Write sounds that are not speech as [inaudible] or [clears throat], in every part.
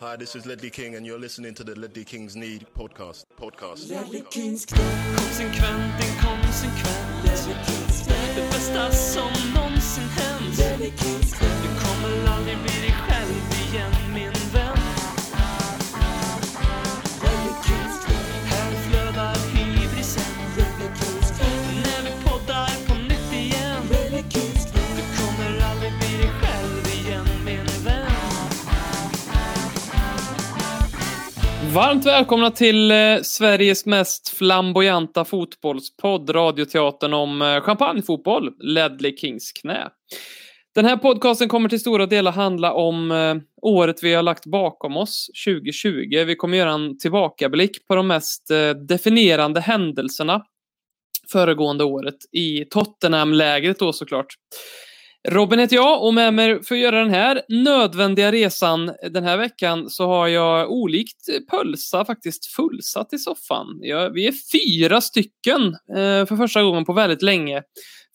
Hi, this is Ledley King, and you're listening to the Ledley Kings Need podcast. Podcast. Konsekvent, inkonsekvent Det bästa som någonsin hänt. Du kommer aldrig bli Varmt välkomna till eh, Sveriges mest flamboyanta fotbollspodd, radioteatern om eh, champagnefotboll, Ledley Kings knä. Den här podcasten kommer till stora delar handla om eh, året vi har lagt bakom oss, 2020. Vi kommer göra en tillbakablick på de mest definierande händelserna föregående året i Tottenham-lägret då såklart. Robin heter jag och med mig för att göra den här nödvändiga resan den här veckan så har jag olikt Pölsa faktiskt fullsatt i soffan. Vi är fyra stycken eh, för första gången på väldigt länge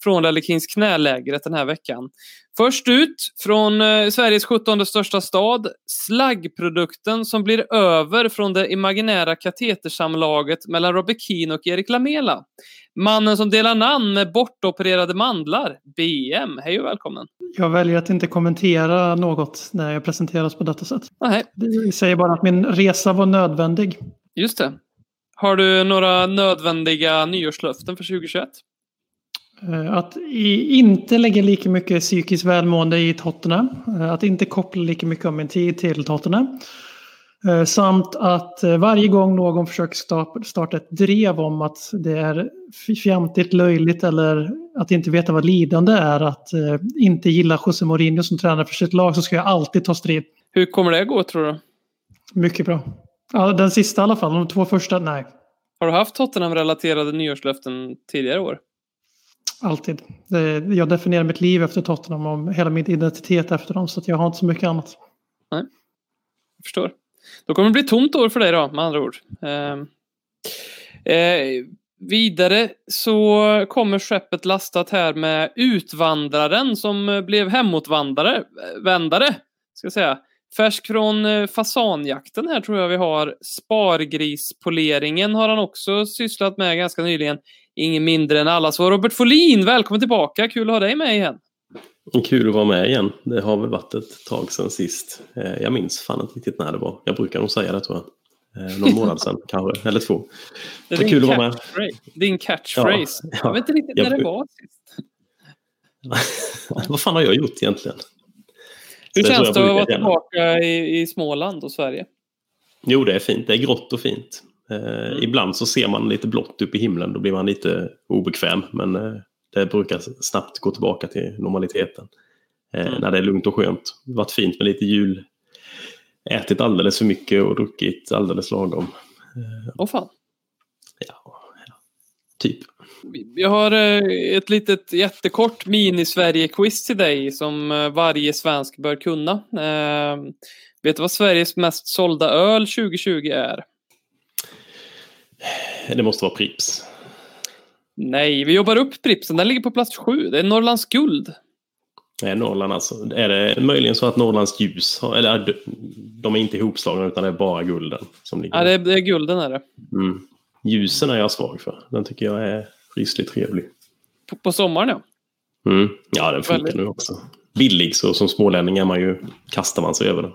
från Lellekins knälägret den här veckan. Först ut från eh, Sveriges 17 största stad, slaggprodukten som blir över från det imaginära katetersamlaget mellan Robbie Keane och Erik Lamela. Mannen som delar namn med bortopererade mandlar, BM. Hej och välkommen. Jag väljer att inte kommentera något när jag presenteras på detta sätt. Nej, Jag säger bara att min resa var nödvändig. just det. Har du några nödvändiga nyårslöften för 2021? Eh, Att inte lägga lika mycket psykiskt välmående i Tottenham. Eh, Att inte koppla lika mycket av min tid till Tottenham. Eh, Samt att varje gång någon försöker sta- starta ett drev om att det är fjantigt, löjligt eller att inte veta vad lidande är, att inte gilla José Mourinho som tränare för sitt lag, så ska jag alltid ta strid. Hur kommer det gå tror du? Mycket bra. Ja, den sista i alla fall. De två första, nej. Har du haft Tottenham-relaterade nyårslöften tidigare år? Alltid. Jag definierar mitt liv efter Tottenham och hela min identitet efter dem. Så att jag har inte så mycket annat. Nej. Jag förstår. Då kommer det bli tomt år för dig då, med andra ord. Eh, eh, vidare så kommer skeppet lastat här med utvandraren som blev hemåtvandrare, vändare, ska jag säga. Färsk från eh, fasanjakten här tror jag vi har. Spargrispoleringen har han också sysslat med ganska nyligen. Ingen mindre än alla. Så Robert Folin, välkommen tillbaka. Kul att ha dig med igen. Kul att vara med igen. Det har väl varit ett tag sedan sist. Eh, Jag minns fan inte riktigt när det var. Jag brukar nog säga det tror jag. Eh, Någon månad sedan [laughs] kanske, eller två. Det är kul att vara med. Din catchphrase. Ja, Jag vet inte riktigt jag när det var sist. [laughs] Vad fan har jag gjort egentligen? Hur känns det att vara tillbaka i, i Småland och Sverige? Jo, det är fint. Det är grått och fint. Eh, Ibland så ser man lite blått upp i himlen. Då blir man lite obekväm. Men eh, det brukar snabbt gå tillbaka till normaliteten. Eh, Mm. När det är lugnt och skönt. Det varit fint med lite jul. Ätit alldeles för mycket och druckit alldeles lagom. Åh fan. Ja, ja. typ. Jag har ett litet jättekort mini-Sverige-quiz till dig som varje svensk bör kunna. Vet du vad Sveriges mest sålda öl 2020 är? Det måste vara Prips. Nej, vi jobbar upp Pripsen. Den ligger på plats sju. Det är Norrlands guld. Nej, Norrland alltså. Är det möjligen så att Norrlands ljus, eller är de- de är inte ihopslagna utan det är bara gulden som ligger Ja, det är, det är gulden är det. mm. Ljusen är jag svag för. Den tycker jag är rysligt trevlig. På, på sommaren ja. Mm. Ja, den funkar Väldigt. nu också. Billig så som smålänning är man ju, kastar man sig över den.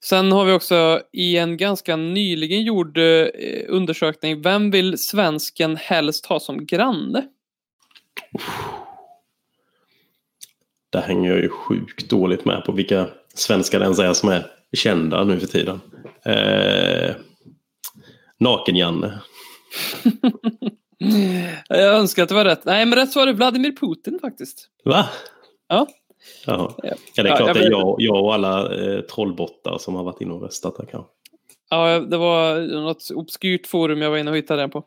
Sen har vi också i en ganska nyligen gjord eh, undersökning, vem vill svensken helst ha som granne? Där hänger jag ju sjukt dåligt med på vilka svenskar ens är som är kända nu för tiden. Eh, Naken-Janne. [laughs] Jag önskar att det var rätt. Nej, men rätt svar är Vladimir Putin faktiskt. Va? Ja. Jaha. Ja. Ja, det är Ja, klart jag det är jag, jag och alla eh, trollbottar som har varit inne och röstat där kanske. Ja, det var något obskyrt forum jag var inne och hittade den på.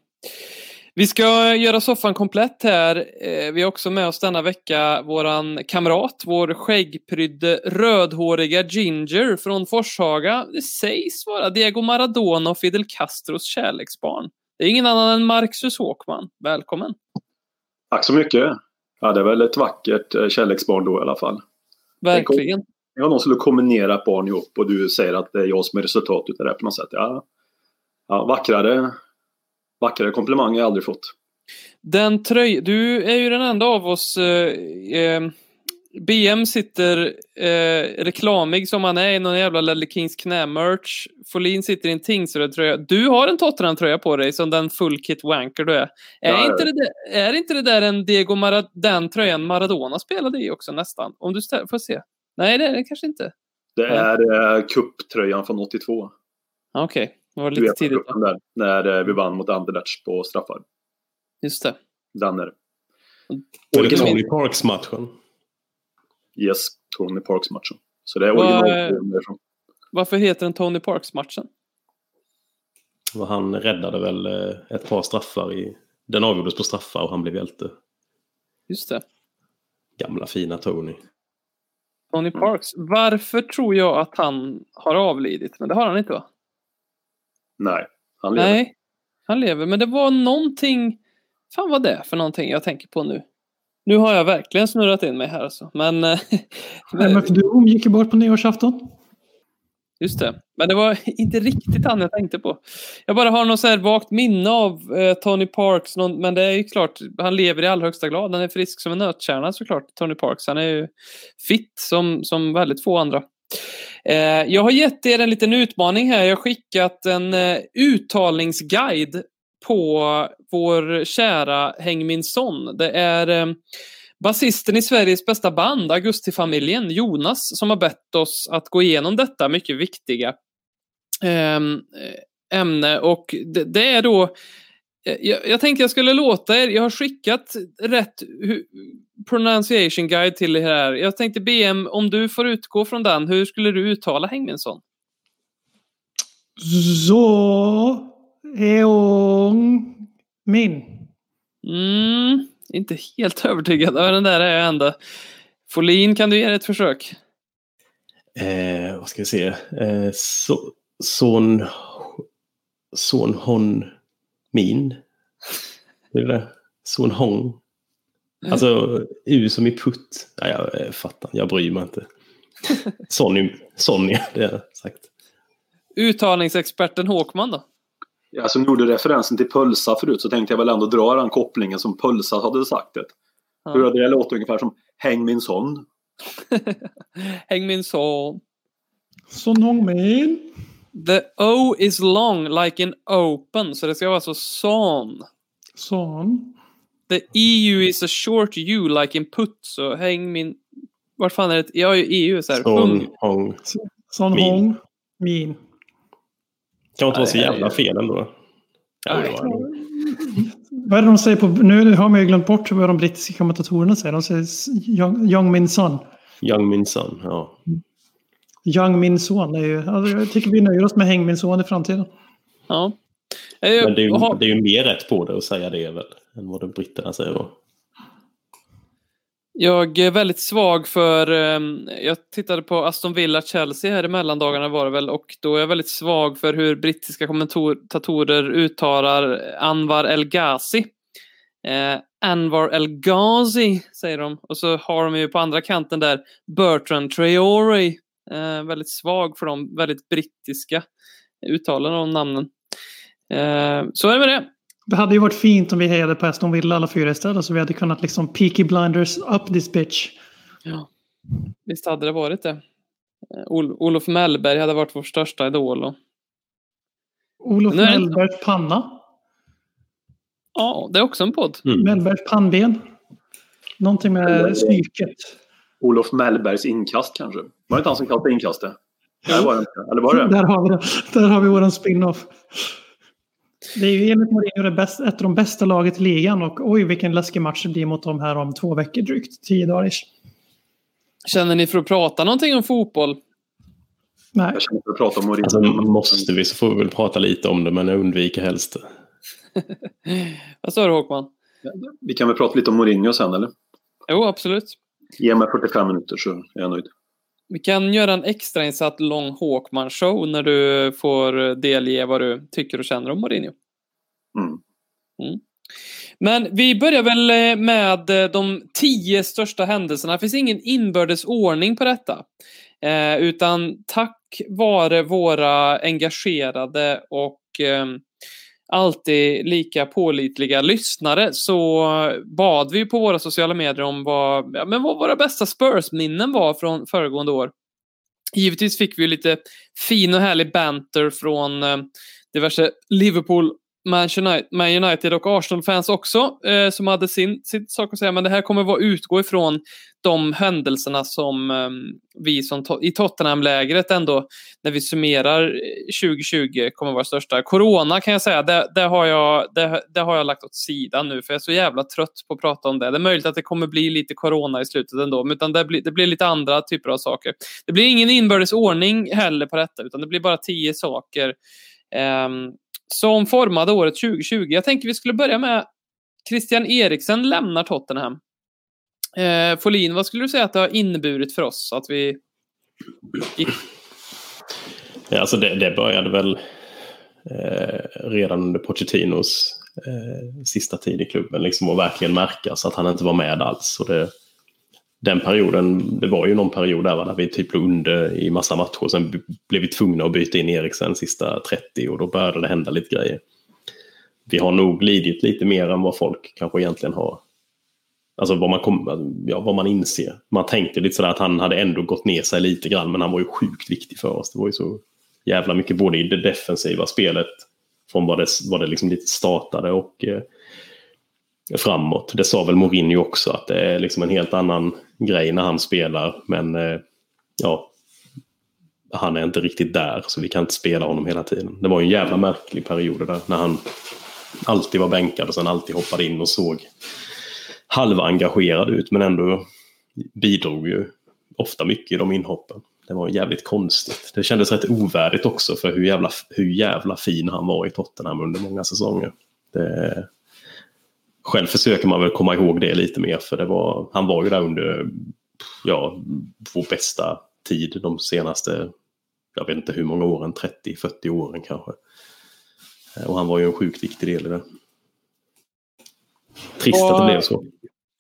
Vi ska göra soffan komplett här. Eh, Vi har också med oss denna vecka våran kamrat, vår skäggprydde rödhåriga Ginger från Forshaga. Det sägs vara Diego Maradona och Fidel Castros kärleksbarn. Det är ingen annan än Marcus Håkman. Välkommen! Tack så mycket. Ja, det är väl ett vackert eh, kärleksbarn då i alla fall. Verkligen. jag någon skulle kombinera ett barn ihop och du säger att det är jag som är resultatet av det på något sätt. Ja, ja, vackrare, vackrare komplimang har jag aldrig fått. Den tröj... Du är ju den enda av oss... Eh, eh, BM sitter eh, reklamig som han är i någon jävla Ledley Kings knä-merch. Folin sitter i en Tingsryd-tröja. Du har en Tottenham-tröja på dig som den full kit wanker du är. Är, Ja, inte, det där, är inte det där en Diego Marad den tröjan Maradona spelade i också nästan? Om du får se. Nej, det är det kanske inte. Det är eh, från 82. Ah, Okej, det var Du lite vet tidigt. där, när eh, vi vann mot Anderlecht på straffar. Just det. Den är det. Original. Tony Parks-matchen? Yes, Tony Parks-matchen. Så det är Vad- original därifrån. Varför heter den Tony Parks-matchen? Och han räddade väl eh, ett par straffar i... Den avgjordes på straffar och han blev hjälte. Just det. Gamla fina Tony. Tony Parks. Varför tror jag att han har avlidit? Men det har han inte va? Nej, han lever. Nej, han lever. Men det var någonting... fan vad det är för någonting jag tänker på nu? Nu har jag verkligen snurrat in mig här alltså. Men... eh, [laughs] men för du gick ju bort på nyårsafton. Just det. Men det var [laughs] inte riktigt han jag tänkte på. Jag bara har något så här vagt minne av eh, Tony Parks. Någon, men det är ju klart, han lever i allra högsta grad. Han är frisk som en nötkärna såklart, Tony Parks. Han är ju fit som, som väldigt få andra. Eh, jag har gett er en liten utmaning här. Jag har skickat en eh, uttalningsguide på vår kära Häng min son. Det är eh, basisten i Sveriges bästa band, Augustifamiljen, Jonas, som har bett oss att gå igenom detta mycket viktiga ehm, eh, ämne. Och det, det är då eh, jag, jag tänkte jag skulle låta er, jag har skickat rätt pronunciation guide till er här. Jag tänkte BM, om du får utgå från den, hur skulle du uttala Hängminsson? Så Eong Min. Mm, inte helt övertygad över den där är jag ändå. Folin, kan du ge det ett försök? Eh, vad ska vi se? Eh, so, son... Son Hon Min. Är det det? Son Hong. Alltså U som i putt. Ja, jag eh, fattar, jag bryr mig inte. [laughs] Sonny, Sonny, det har jag sagt. Uttalningsexperten Håkman då? Ja, som gjorde referensen till Pölsa förut så tänkte jag väl ändå dra den kopplingen som Pölsa hade sagt det. Ja. Hur det låter ungefär som Häng min son. [laughs] Häng min son. Son Hong Min. The O is long like in open, så det ska vara så son. Son. The EU is a short U like in put, så häng min... Vart fan är det? Jag har ju EU så här. Son Hung. Hong. Son Min. Hong Min. Kan inte vara så jävla fel ändå. Ja. Vad är det de säger på... Nu har man ju glömt bort vad de brittiska kommentatorerna säger. De säger Young, young Min Son. Young Min Son, ja. Young Min Son är ju... Alltså, jag tycker vi nöjer oss med Häng Min Son i framtiden. Ja. Eh, Men det är, ju, ha- det är ju mer rätt på det att säga det väl. Än vad de britterna säger då. Jag är väldigt svag för, ehm, jag tittade på Aston Villa-Chelsea här i mellandagarna var det väl och då är jag väldigt svag för hur brittiska kommentatorer uttalar Anwar El Ghazi. Eh, Anwar El Ghazi säger de och så har de ju på andra kanten där Bertrand Traore. Eh, väldigt svag för de väldigt brittiska uttalen av namnen. Eh, så är det med det. Det hade ju varit fint om vi hejade på Aston Villa alla fyra istället så vi hade kunnat liksom Peaky Blinders up this bitch. Ja. Visst hade det varit det. Eh, Ol- Olof Mellberg hade varit vår största idol. Och... Olof det Mellbergs panna. Ja, det är också en podd. Mm. Mellbergs pannben. Någonting med psyket. Olof Mellbergs inkast kanske. Var det inte han som kallade inkastet? Nej, var det inte. Eller var det Där har vi det. Där har vi våran spin-off. Det är ju enligt Mourinho ett av de bästa laget i ligan och oj vilken läskig match det blir mot dem här om två veckor drygt. Tio dagar ish. Känner ni för att prata någonting om fotboll? Nej. Jag känner för att prata om Mourinho. Alltså, måste vi så får vi väl prata lite om det men jag undviker helst. [laughs] Vad sa du Håkman? Vi kan väl prata lite om Mourinho sen eller? Jo, absolut. Ge mig 45 minuter så är jag nöjd. Vi kan göra en extrainsatt lång Håkman-show när du får delge vad du tycker och känner om Mourinho. Mm. Men vi börjar väl eh, med eh, de tio största händelserna. Det finns ingen inbördes ordning på detta. Eh, utan tack vare våra engagerade och eh, alltid lika pålitliga lyssnare så bad vi på våra sociala medier om vad, ja, men vad våra bästa Spurs-minnen var från föregående år. Givetvis fick vi lite fin och härlig banter från eh, diverse Liverpool man United och Arsenal-fans också eh, som hade sin, sin sak att säga. Men det här kommer att utgå ifrån de händelserna som eh, vi som to i Tottenham-lägret ändå, när vi summerar eh, 2020, kommer att vara största. Corona kan jag säga, det, det, har jag, det, det, har jag lagt åt sidan nu för jag är så jävla trött på att prata om det. Det är möjligt att det kommer bli lite corona i slutet ändå, men utan det, blir, det blir lite andra typer av saker. Det blir ingen inbördes ordning heller på detta, utan det blir bara tio saker. Um, som formade året 2020. Jag tänker vi skulle börja med Christian Eriksen lämnar Tottenham. Eh, Folin, vad skulle du säga att det har inneburit för oss att vi? Ja, alltså det, det började väl eh, redan under Pochettinos eh, sista tid i klubben liksom att verkligen märkas att han inte var med alls. Och det, den perioden, det var ju någon period där, där vi typ låg under i massa matcher. Sen blev vi tvungna att byta in Eriksen sista 30 och då började det hända lite grejer. Vi har nog lidit lite mer än vad folk kanske egentligen har. Alltså vad man, kom, ja, vad man inser. Man tänkte lite sådär att han hade ändå gått ner sig lite grann men han var ju sjukt viktig för oss. Det var ju så jävla mycket både i det defensiva spelet från vad det, vad det liksom lite startade och eh, framåt. Det sa väl Mourinho också att det är liksom en helt annan grej när han spelar. Men eh, ja, han är inte riktigt där så vi kan inte spela honom hela tiden. Det var en jävla märklig period där när han alltid var bänkad och sen alltid hoppade in och såg halvengagerad ut men ändå bidrog ju ofta mycket i de inhoppen. Det var jävligt konstigt. Det kändes rätt ovärdigt också för hur jävla, hur jävla fin han var i Tottenham under många säsonger. Det, själv försöker man väl komma ihåg det lite mer för det var, han var ju där under ja, vår bästa tid de senaste, jag vet inte hur många åren, 30-40 åren kanske. Och han var ju en sjukt viktig del i det. Trist och, att det blev så.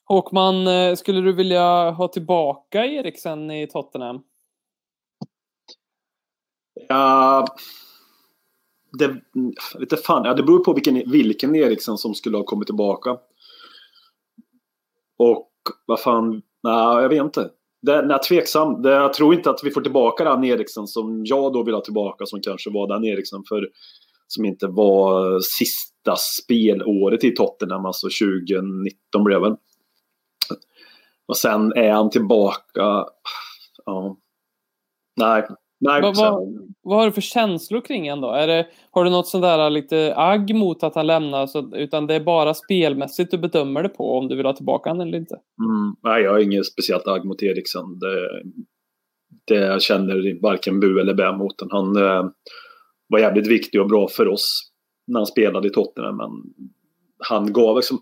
Håkman, eh, skulle du vilja ha tillbaka Eriksen i Tottenham? Ja, det, vet fan, ja, det beror på vilken, vilken Eriksen som skulle ha kommit tillbaka. Och vad fan, nej jag vet inte. Det, nej, tveksam. Det, jag tror inte att vi får tillbaka den Eriksen som jag då vill ha tillbaka som kanske var den Eriksen för som inte var sista spelåret i Tottenham, alltså 2019 blev det. Och sen är han tillbaka. Ja. Nej, Nej, vad, vad, vad, har du för känslor kring honom då? Är det, har du något sånt där lite agg mot att han lämnar? Så, utan det är bara spelmässigt du bedömer det på om du vill ha tillbaka honom eller inte? Mm, nej, jag har inget speciellt agg mot Eriksson. Det, det jag känner varken bu eller bä mot den. Han eh, var jävligt viktig och bra för oss när han spelade i Tottenham. Men han gav liksom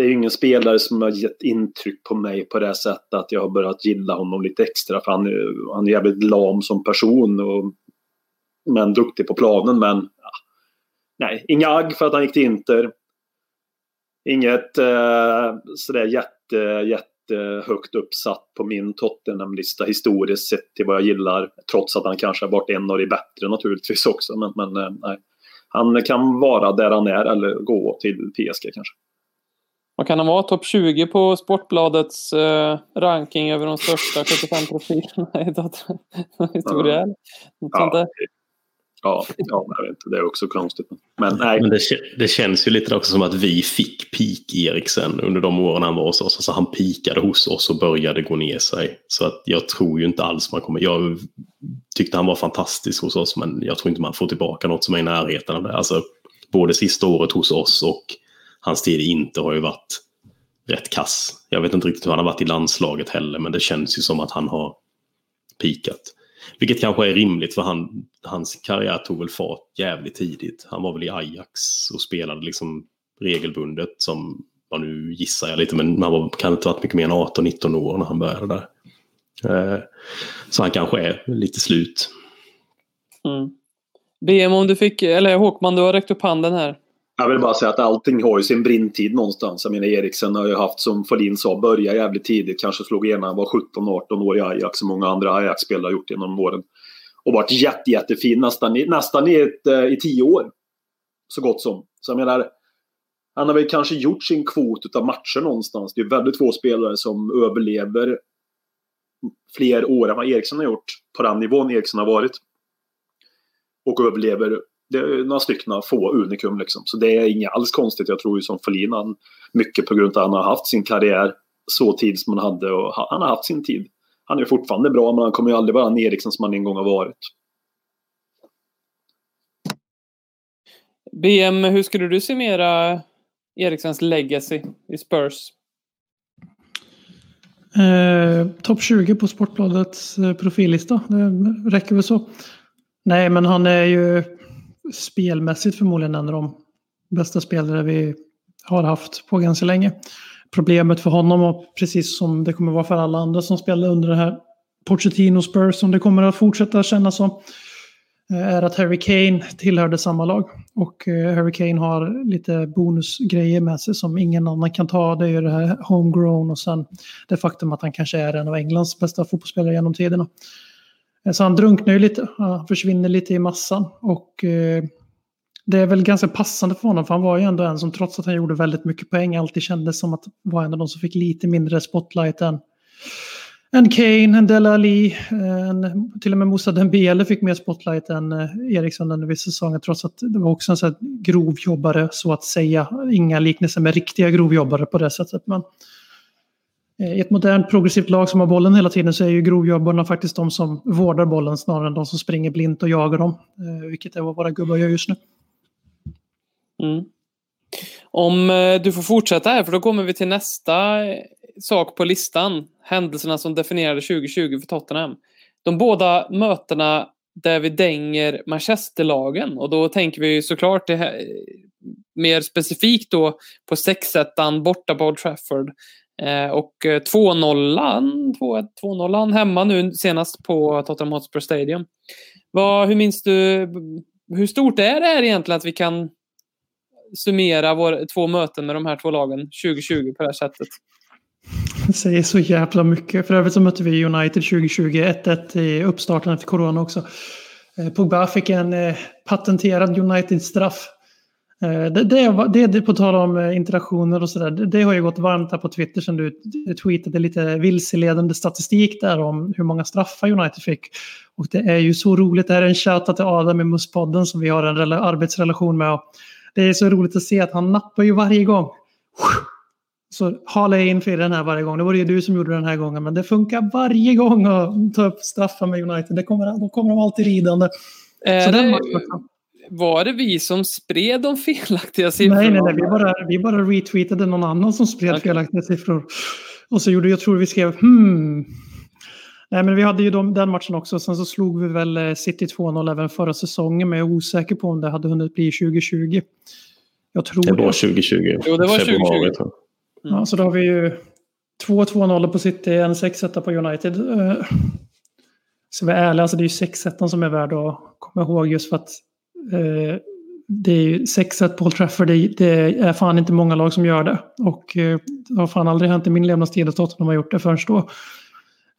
det är ju ingen spelare som har gett intryck på mig på det sättet att jag har börjat gilla honom lite extra. För han, är, han är jävligt lam som person. Och, men duktig på planen. Men ja, nej, inga agg för att han gick till Inter. Inget eh, sådär jätte, jätte högt uppsatt på min Tottenham-lista historiskt sett till vad jag gillar. Trots att han kanske har varit en av de bättre naturligtvis också. Men, men eh, nej. Han kan vara där han är eller gå till PSG kanske. Vad kan han vara? Topp 20 på Sportbladets eh, ranking över de största 75 profilerna i datahistoria? [laughs] Ja. Ja, ja, jag vet inte. Det är också konstigt. Men, nej. Men det, det, känns ju lite också som att vi fick peak Eriksen under de åren han var hos oss. Alltså han pikade hos oss och började gå ner sig. Så att jag tror ju inte alls man kommer... Jag tyckte han var fantastisk hos oss men jag tror inte man får tillbaka något som är i närheten av det. Alltså både sista året hos oss och hans tid inte har ju varit rätt kass. Jag vet inte riktigt hur han har varit i landslaget heller, men det känns ju som att han har pikat. Vilket kanske är rimligt för han, hans karriär tog väl fart jävligt tidigt. Han var väl i Ajax och spelade liksom regelbundet som, ja nu gissar jag lite, men han var, kan inte ha varit mycket mer än 18-19 år när han började där. Eh, så han kanske är lite slut. Mm. BM om du fick, eller Håkman, du har räckt upp handen här. Jag vill bara säga att allting har ju sin brintid någonstans. Jag menar Eriksen har ju haft, som Folin sa, börjat jävligt tidigt. Kanske slog igenom när han var 17-18 år i Ajax, som många andra Ajax-spelare har gjort genom åren. Och varit jätte, jättefin nästan, i, nästan i, ett, eh, i tio år. Så gott som. Så jag menar, han har väl kanske gjort sin kvot av matcher någonstans. Det är väldigt få spelare som överlever fler år än vad Eriksson har gjort på den nivån Eriksson har varit. Och överlever det är några stycken få unikum liksom. Så det är inget alls konstigt. Jag tror ju som Folin, mycket på grund av att han har haft sin karriär så tid som han hade och han har haft sin tid. Han är fortfarande bra men han kommer ju aldrig vara en Eriksson som han en gång har varit. BM, hur skulle du summera Erikssons legacy i Spurs? Eh, Topp 20 på Sportbladets eh, profillista. Det räcker väl så. Nej, men han är ju spelmässigt förmodligen en av de bästa spelare vi har haft på ganska länge. Problemet för honom, och precis som det kommer vara för alla andra som spelar under det här Pochettino Spurs, som det kommer att fortsätta kännas som, eh, är att Harry Kane tillhörde samma lag. Och eh, Harry Kane har lite bonusgrejer med sig som ingen annan kan ta. Det är ju det här homegrown och sen det faktum att han kanske är en av Englands bästa fotbollsspelare genom tiderna. Så han drunknar ju lite, han försvinner lite i massan. Och eh, det är väl ganska passande för honom, för han var ju ändå en som trots att han gjorde väldigt mycket poäng alltid kändes som att var en av de som fick lite mindre spotlight än, än Kane, en Dele Alli, eh, en, till och med Moussa Dembele fick mer spotlight än eh, Eriksson under vissa säsonger, trots att det var också en sån här grovjobbare så att säga. Inga liknelser med riktiga grovjobbare på det sättet. Men, Eh, Eh, I ett modernt progressivt lag som har bollen hela tiden så är ju grovjobbarna faktiskt de som vårdar bollen snarare än de som springer blint och jagar dem. Eh, vilket är vad våra gubbar gör just nu. Mm. Om eh, du får fortsätta här, för då kommer vi till nästa sak på listan. Händelserna som definierade 2020 för Tottenham. De båda mötena där vi dänger Manchesterlagen och då tänker vi såklart det här, mer specifikt då på 6-1 borta på Old Trafford Eh, och eh, 2-0 2-0 hemma nu senast på Tottenham Hotspur Stadium. Vad, hur minns du, hur stort är det här egentligen att vi kan summera våra två möten med de här två lagen 2020 på det här sättet? Det säger så jävla mycket. För övrigt så mötte vi United 2020 1-1 i uppstarten efter corona också. Eh, Pogba fick en patenterad United-straff det, det, det, det på tal om eh, interaktioner och sådär, det, det, har ju gått varmt här på Twitter sen du tweetade lite vilseledande statistik där om hur många straffar United fick. Och det är ju så roligt, det här är en shoutout till Adam i Musspodden som vi har en arbetsrelation med. Och det är så roligt att se att han nappar ju varje gång. Så halar jag in för den här varje gång. Det var ju du som gjorde den här gången, men det funkar varje gång att ta upp straffar med United. Det kommer, då kommer de alltid ridande. Är så det, den matchen, var det vi som spred de felaktiga siffrorna? Nej, nej, nej. Vi, bara, vi bara retweetade någon annan som spred okay. felaktiga siffror. Och så gjorde jag tror vi skrev hmm. Nej, men vi hade ju de, den matchen också. Sen så slog vi väl eh, City 2-0 även förra säsongen. Men jag är osäker på om det hade hunnit bli 2020. Jag tror det var 2020. Jo, det var 2020. Mm. Ja, så då har vi ju 2-2-0 på City, en 6-1 på United. Uh, så vi är ärliga, alltså det är ju 6-1 som är värd att komma ihåg just för att Eh, det är ju 6-1 på Old Trafford, det, det, är fan inte många lag som gör det. Och eh, det har fan aldrig hänt i min levnadstid att Tottenham har gjort det förrän då.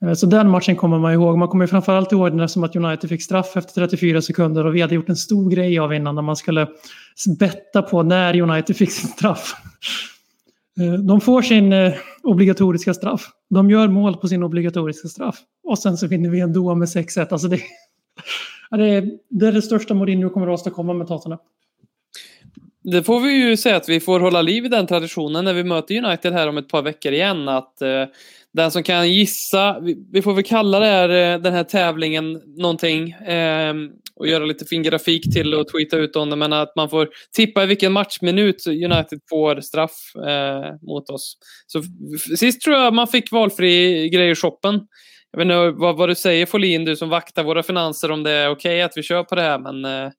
Eh, så den matchen kommer man ihåg. Man kommer framförallt ihåg den som att United fick straff efter 34 sekunder och vi hade gjort en stor grej av innan när man skulle betta på när United fick sin straff. Eh, de får sin eh, obligatoriska straff. De gör mål på sin obligatoriska straff. Och sen så vinner vi ändå med 6-1. Alltså det, det, är, det är det största Mourinho kommer att åstadkomma med Tottenham. Det får vi ju säga att vi får hålla liv i den traditionen när vi möter United här om ett par veckor igen. Att eh, den som kan gissa, vi, vi får väl kalla det här, eh, den här tävlingen någonting eh, och göra lite fin grafik till och tweeta ut om det. Men att man får tippa i vilken matchminut United får straff eh, mot oss. Så sist tror jag man fick valfri grej i shoppen. Jag vet inte vad, vad du säger Folin, du som vaktar våra finanser, om det är okej okay att vi kör på det här, men eh,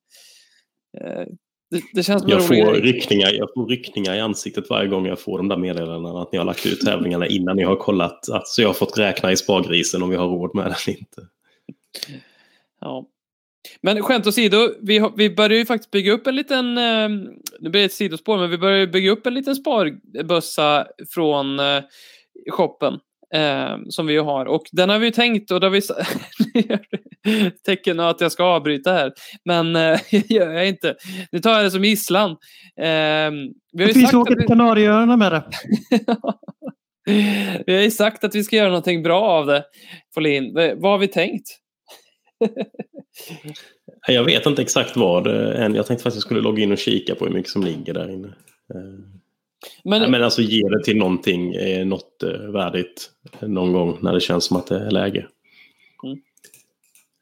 eh det, det, känns som jag får, ryckningar, jag får ryckningar i ansiktet varje gång jag får de där meddelandena att ni har lagt ut tävlingarna innan ni har kollat. Att, så jag har fått räkna i spargrisen om vi har råd med det eller inte. Ja. Men skämt åsido, vi, har- vi börjar ju faktiskt bygga upp en liten, eh, nu blir det ett sidospår, men vi börjar bygga upp en liten sparbössa från eh, shoppen. Eh, som vi ju har. Och den har vi ju tänkt, och det har vi [laughs] tecken att jag ska avbryta här. Men eh, [laughs] gör jag inte. Nu tar jag det som gisslan. Eh, vi har ju Vi sagt ska att åka vi- till Kanarieöarna med det. [laughs] vi har ju sagt att vi ska göra någonting bra av det, Folin. Vad har vi tänkt? Jag vet inte exakt vad eh, än. Jag tänkte faktiskt att jag skulle logga in och kika på hur mycket som ligger där inne. Eh, Men, men alltså ge det till någonting, eh, något eh, värdigt någon gång när det känns som att det är läge. Mm.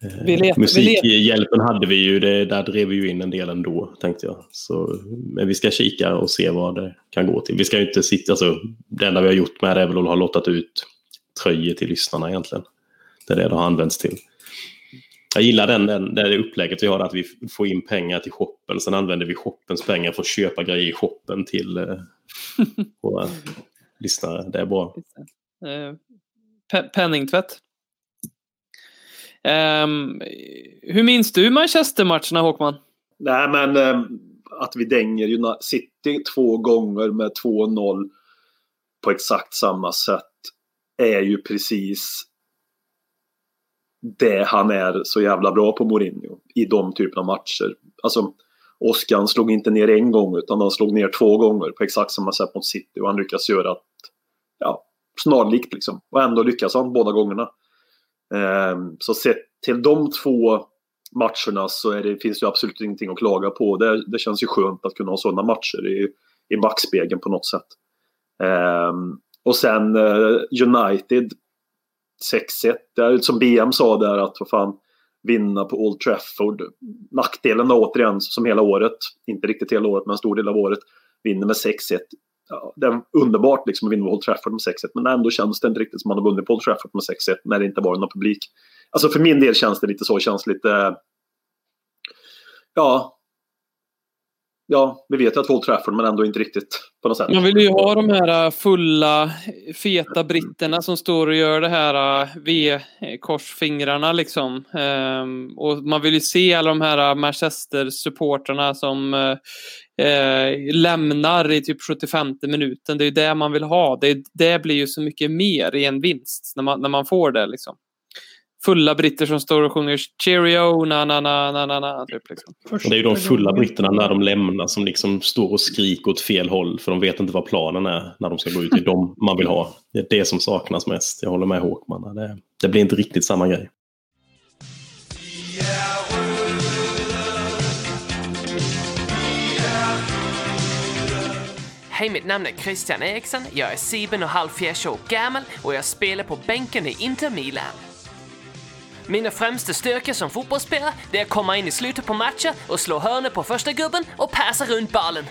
Eh, Vi let- vi Musikhjälpen hade vi ju, det, där drev vi ju in en del ändå tänkte jag. Så, men vi ska kika och se vad det kan gå till. Vi ska ju inte sitta, alltså, det enda vi har gjort med det är väl att ha lottat ut tröjor till lyssnarna egentligen. Det är det det har använts till. Jag gillar den, den, det upplägget vi har, att vi får in pengar till shoppen. Sen använder vi shoppens pengar för att köpa grejer i shoppen till eh, våra [laughs] lyssnare. Det är bra. Eh, pe- penningtvätt. Ehm, hur minns du Manchester-matcherna, Håkman? Nej, men eh, att vi dänger City två gånger med 2-0 på exakt samma sätt är ju precis det han är så jävla bra på Mourinho i de typerna av matcher. Alltså, Oskar slog inte ner en gång utan han slog ner två gånger på exakt samma sätt mot City och han lyckas göra att, ja, snarlikt liksom. Och ändå lyckas han båda gångerna. Ehm, så sett till de två matcherna så är det, finns det absolut ingenting att klaga på. Det, det känns ju skönt att kunna ha sådana matcher i, i backspegeln på något sätt. Ehm, och sen eh, United 6-1. Som BM sa där att vad fan vinna på Old Trafford. Nackdelen då återigen som hela året, inte riktigt hela året men en stor del av året, vinner med 6-1. Ja, det är underbart liksom att vinna på Old Trafford med 6-1 men ändå känns det inte riktigt som man har vunnit på Old Trafford med 6-1 när det inte var någon publik. Alltså för min del känns det lite så, känns lite... Ja. Ja, vi vet ju att Old Trafford men ändå inte riktigt på något sätt. Man vill ju ha de här äh, fulla, feta britterna som står och gör det här äh, V-korsfingrarna liksom. Ehm, och man vill ju se alla de här äh, Manchester-supporterna som lämnar i typ 75 minuten. Det är ju det man vill ha. Det, det blir ju så mycket mer i en vinst när man, när man får det liksom. Fulla britter som står och sjunger cheerio, na na na na na na. Typ, liksom. Och det är ju de fulla britterna när de lämnar som liksom står och skriker åt fel håll för de vet inte vad planen är när de ska gå ut. Det är de man vill ha. Det är det som saknas mest. Jag håller med Håkman. Det, det blir inte riktigt samma grej. Hej, mitt namn är Christian Eriksson, jag är 7,5 år gammal och jag spelar på bänken i Inter Milan. Mina främsta styrkor som fotbollsspelare det är att komma in i slutet på matcher och slå hörnor på första gubben och passa runt bollen.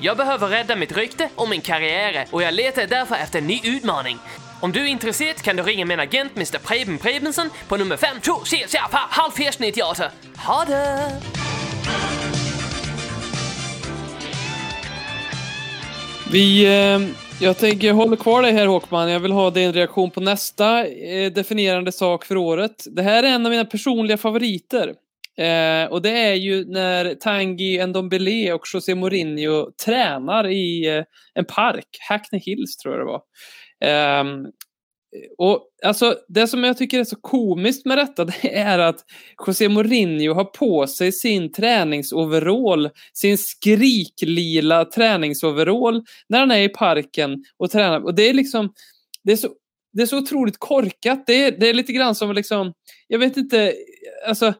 Jag behöver rädda mitt rykte och min karriär och jag letar därför efter en ny utmaning. Om du är intresserad kan du ringa min agent Mr Preben Prebensen på nummer 52 Ha det! Vi, eh, jag tänker, hålla kvar dig här Håkman. Jag vill ha din reaktion på nästa eh, definierande sak för året. Det här är en av mina personliga favoriter. Eh, och det är ju när Tanguy Ndombele och José Mourinho tränar i eh, en park, Hackney Hills tror jag det var. Ehm, och alltså, det som jag tycker är så komiskt med detta [laughs] det är att José Mourinho har på sig sin träningsoverall, sin skriklila träningsoverall när han är i parken och tränar. Och det är liksom, det är så, det är så otroligt korkat. Det är, det är lite grann som liksom, jag vet inte, alltså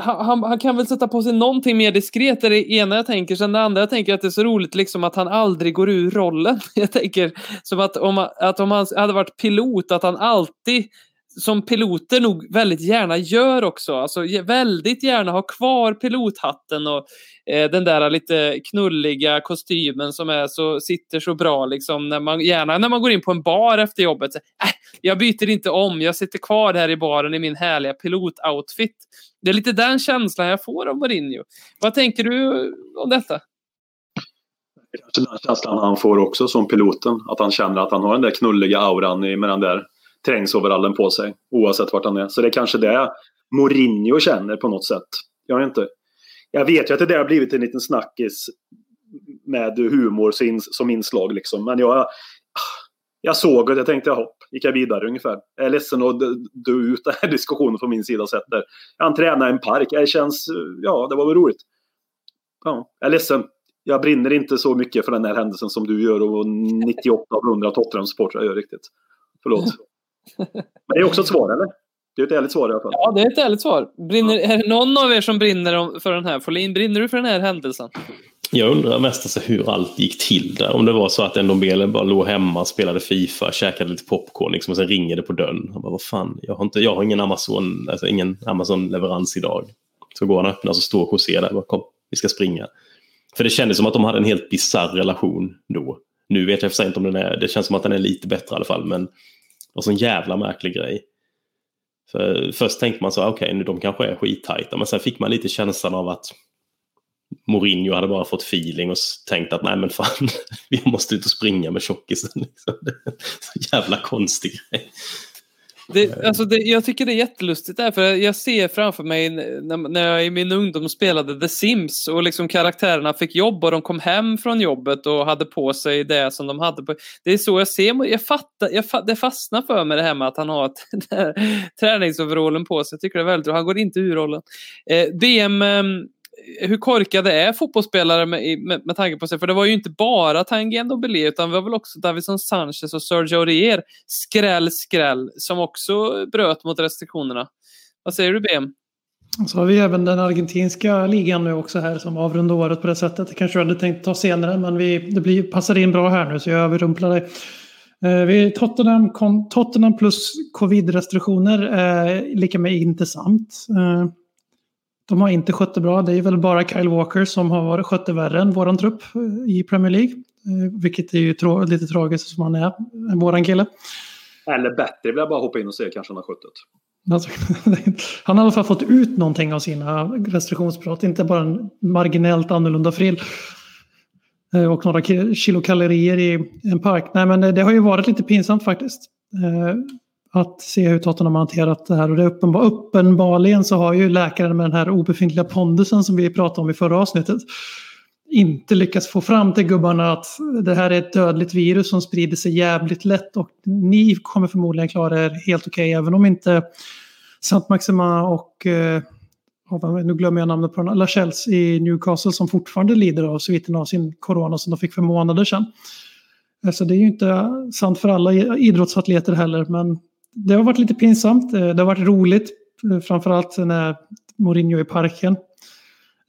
han, han, kan väl sätta på sig någonting mer diskret, det är det ena jag tänker. Sen det andra jag tänker att det är så roligt liksom att han aldrig går ur rollen. [laughs] Jag tänker som att om, att om han hade varit pilot, att han alltid som piloter nog väldigt gärna gör också. Alltså väldigt gärna ha kvar pilothatten och eh, den där lite knulliga kostymen som är så, sitter så bra liksom när man gärna när man går in på en bar efter jobbet. Så, äh, jag byter inte om, jag sitter kvar här i baren i min härliga pilotoutfit. Det är lite den känslan jag får av Mourinho. Vad tänker du om detta? Det Kanske den känslan han får också som piloten. Att han känner att han har den där knulliga auran med den där träningsoverallen på sig. Oavsett vart han är. Så det är kanske det Mourinho känner på något sätt. Jag vet inte. Jag vet ju att det där har blivit en liten snackis med humor som inslag liksom. Men jag, jag såg det, jag tänkte hopp, gick jag vidare ungefär. Jag är ledsen att dö ut den här [laughs] diskussionen från min sida sett där. Han tränar i en park, det känns, ja det var väl roligt. Ja, jag är ledsen. Jag brinner inte så mycket för den här händelsen som du gör och 98 av 100 Tottenham-supportrar gör riktigt. Förlåt. [laughs] Men det är också ett svar, eller? Det är ett ärligt svar i alla fall. Ja, det är ett ärligt svar. Brinner, är det någon av er som brinner för den här? Folin, brinner du för den här händelsen? Jag undrar mest alltså hur allt gick till där. Om det var så att Ndombele bara låg hemma, spelade Fifa, käkade lite popcorn liksom, och sen ringer det på dörren. Han bara, vad fan, jag har, inte, jag har ingen Amazon, alltså ingen Amazon-leverans idag. Så går han och öppnar så står José där. Bara, Kom, vi ska springa. För det kändes som att de hade en helt bizarr relation då. Nu vet jag för sig inte om den är, det känns som att den är lite bättre i alla fall, men det var så en jävla märklig grej. För först tänkte man så, okej, okay, nu de kanske är skittajta, men sen fick man lite känslan av att Mourinho hade bara fått feeling och tänkt att nej men fan, [laughs] vi måste ut och springa med tjockisen. Liksom. [laughs] Så jävla konstig grej. Det, alltså det, jag tycker det är jättelustigt där, för jag ser framför mig när, när jag i min ungdom spelade The Sims och liksom karaktärerna fick jobb och de kom hem från jobbet och hade på sig det som de hade på. Det är så jag ser, jag fattar, jag, det fastnar för mig det här med att han har träningsoverallen på sig. Jag tycker det är väldigt bra, han går inte ur rollen. Eh, BM ehm, hur korkade är fotbollsspelare med, med, med tanke på sig? För det var ju inte bara Tanguy Belé utan det var väl också Davison Sanchez och Sergio Aurier. Skräll, skräll, som också bröt mot restriktionerna. Vad säger du BM? Så har vi även den argentinska ligan nu också här som avrundar året på det sättet. Det kanske jag hade tänkt ta senare men vi, det blir, passar in bra här nu så jag överrumplar dig. Eh, vi, Tottenham, Tottenham plus covid-restriktioner är lika med intressant. Eh, de har inte skött det bra. Det är väl bara Kyle Walker som har skött det värre än våran trupp eh, i Premier League. Eh, vilket är ju tra lite tragiskt som han är, än våran kille. Eller bättre vill jag bara hoppa in och se kanske han har skött det. Alltså, [laughs] han har i alla fall fått ut någonting av sina restriktionsbrott, inte bara en marginellt annorlunda frill. Eh, och några kilokalorier i en park. Nej men det har ju varit lite pinsamt faktiskt att se hur Tottenham har hanterat det här. Och det är uppenbar, uppenbarligen så har ju läkaren med den här obefintliga pondusen som vi pratade om i förra avsnittet inte lyckats få fram till gubbarna att det här är ett dödligt virus som sprider sig jävligt lätt och ni kommer förmodligen klara er helt okej okay, även om inte Saint Maxima och eh, nu glömmer jag namnet på den, Lachels i Newcastle som fortfarande lider av sviterna av sin corona som de fick för månader sedan. Eh, så det är ju inte sant för alla idrottsatleter heller men det har varit lite pinsamt. Eh, det har varit roligt, eh, framförallt när Mourinho är i parken.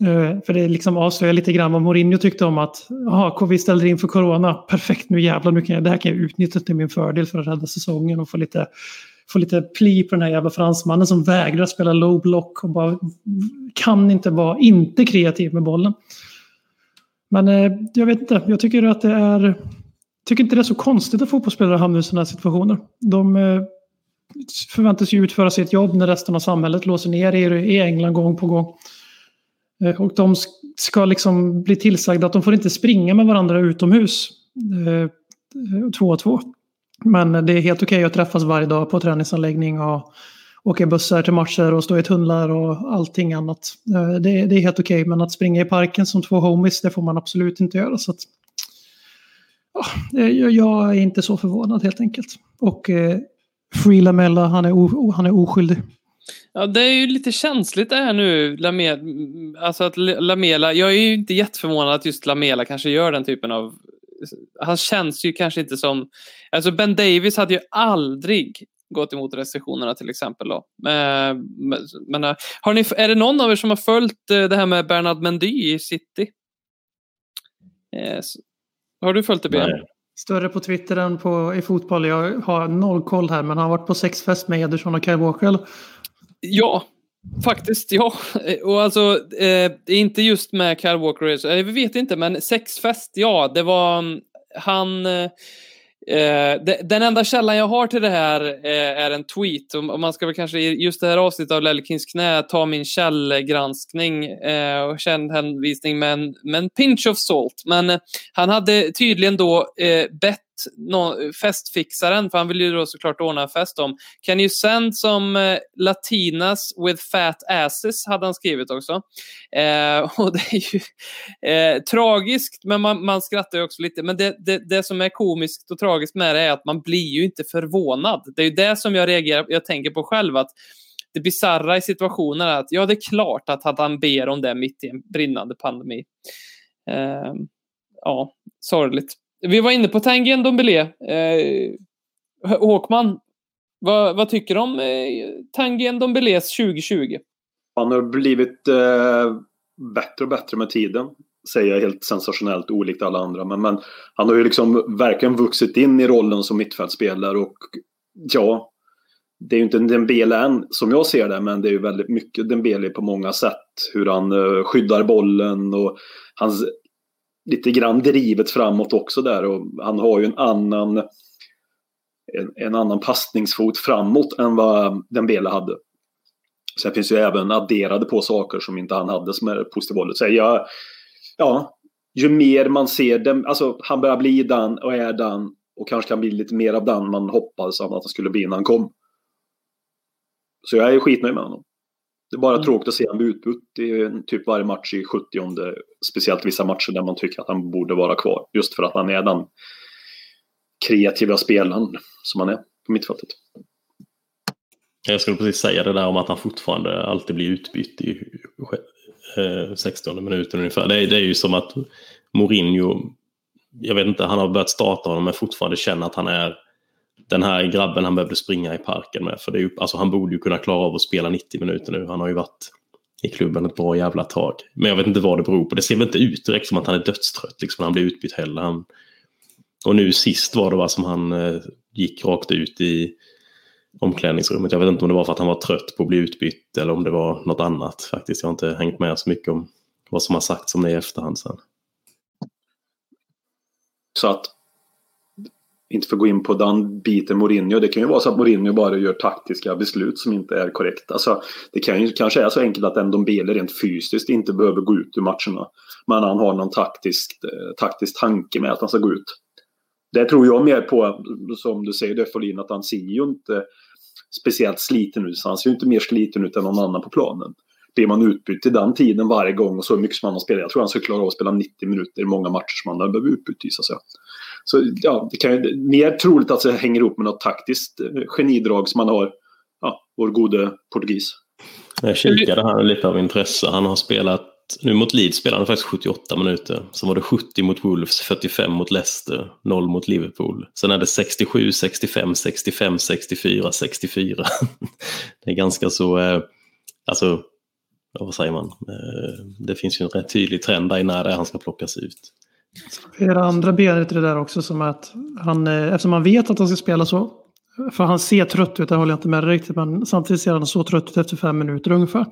Eh, för det liksom avslöjar lite grann vad Mourinho tyckte om att jaha, vi ställde in för corona. Perfekt, nu jävlar, nu kan jag, det här kan jag utnyttja till min fördel för att rädda säsongen och få lite, få lite pli på den här jävla fransmannen som vägrar spela low block och bara kan inte vara inte kreativ med bollen. Men jag vet inte, jag tycker att det är tycker inte det är så konstigt att fotbollsspelare hamnar i sådana här situationer. De förväntas ju utföra sitt jobb när resten av samhället låser ner i England gång på gång. Eh, och de ska liksom bli tillsagda att de får inte springa med varandra utomhus. Eh, två och två. Men det är helt okej okay att träffas varje dag på träningsanläggning och åka bussar till matcher och stå i tunnlar och allting annat. Eh, det, är helt okej, okay, men att springa i parken som två homies, det får man absolut inte göra. Så att, ja, jag är inte så förvånad helt enkelt. Och Free Lamella, han är, o, han är oskyldig. Ja, det är ju lite känsligt det här nu, Lamela. Alltså att Lamela, jag är ju inte jätteförvånad att just Lamela kanske gör den typen av... Han känns ju kanske inte som... Alltså Ben Davis hade ju aldrig gått emot restriktionerna till exempel. Då. Men, men, har ni, är det någon av er som har följt eh, det här med Bernard Mendy i City? Eh, har du följt det, Ben? Större på Twitter än på, i fotboll. Jag har noll koll här, men han har varit på sexfest med Ederson och Kai Walker. Ja, faktiskt ja. Eh, och alltså, eh, inte just med Kyle Walker, eh, vi vet inte, men sexfest, ja, det var mm, han eh, Eh, den enda källan jag har till det här eh, är en tweet. Och man ska väl kanske i just det här avsnittet av Lellekins knä ta min källgranskning eh, och känd hänvisning med en, med en pinch of salt. Men eh, han hade tydligen då eh, bett no, festfixaren, för han vill ju då såklart ordna en fest om. Can you send som eh, latinas with fat asses, hade han skrivit också. Eh, [laughs] och det är ju eh, tragiskt, men man, man skrattar ju också lite. Men det, det, det som är komiskt och tragiskt med det är att man blir ju inte förvånad. Det är ju det som jag reagerar, jag tänker på själv, att det bisarra i situationen är att ja, det är klart att han ber om det mitt i en brinnande pandemi. Eh, ja, sorgligt. Vi var inne på Tanguy Ndombele. Eh, Håkman, vad, vad tycker du om eh, Tanguy Ndombeles 2020? Han har blivit eh, bättre och bättre med tiden. Säger jag helt sensationellt olikt alla andra. Men, men han har ju liksom verkligen vuxit in i rollen som mittfältspelare och ja, det är ju inte en Dembele än som jag ser det, men det är ju väldigt mycket Dembele på många sätt. Hur han eh, skyddar bollen och hans lite grann drivet framåt också där och han har ju en annan en, en annan passningsfot framåt än vad Dembele hade. Sen finns ju även adderade på saker som inte han hade som är positivt hållet. Så jag, ja, ju mer man ser dem, alltså han börjar bli den och är den och kanske kan bli lite mer av den man hoppades att han skulle bli när han kom. Så jag är skitnöjd med honom. Det är bara mm. tråkigt att se honom bli utbytt i typ varje match i 70 Speciellt vissa matcher där man tycker att han borde vara kvar. Just för att han är den kreativa spelaren som han är på mittfältet. Jag skulle precis säga det där om att han fortfarande alltid blir utbytt i 16 eh, minuten ungefär. Det är, det är ju som att Mourinho, jag vet inte, han har börjat starta honom men fortfarande känner att han är den här grabben han behövde springa i parken med. För det är ju, alltså, han borde ju kunna klara av att spela 90 minuter nu. Han har ju varit i klubben ett bra jävla tag. Men jag vet inte vad det beror på. Det ser väl inte ut direkt som att han är dödstrött liksom, när han blir utbytt heller. Han... Och nu sist var det va, som han eh, gick rakt ut i omklädningsrummet. Jag vet inte om det var för att han var trött på att bli utbytt eller om det var något annat faktiskt. Jag har inte hängt med så mycket om vad som har sagts om det i efterhand sen. Så att inte för att gå in på den biten Mourinho. Det kan ju vara så att Mourinho bara gör taktiska beslut som inte är korrekta. Alltså, det kan ju kanske är så enkelt att Ndombele rent fysiskt inte behöver gå ut ur matcherna. Men han har någon taktisk, eh, taktisk tanke med att han ska gå ut. Det tror jag mer på, som du säger Defolin, att han ser ju inte speciellt sliten ut. Han ser ju inte mer sliten ut än någon annan på planen. Blir man utbytt i den tiden varje gång och så mycket som han har spelat. Jag tror han skulle klara av att spela 90 minuter i många matcher som han har behövt utbytt i. Så ja, det kan ju mer troligt att det hänger ihop med något taktiskt eh, genidrag som man har, ja, vår gode portugis. Jag kikade här lite av intresse. Han har spelat, nu mot Leeds spelade han faktiskt 78 minuter. Sen var det 70 mot Wolves, 45 mot Leicester, 0 mot Liverpool. Sen är det 67, 65, 65, 64, 64. det är ganska så, eh, alltså, vad säger man? Eh, det finns ju en rätt tydlig trend där i när det är han ska plockas ut. Det är det andra benet i det där också som är att han, eh, eftersom han vet att han ska spela så, för han ser trött ut, det håller jag inte med riktigt, men samtidigt ser han så trött ut efter fem minuter ungefär.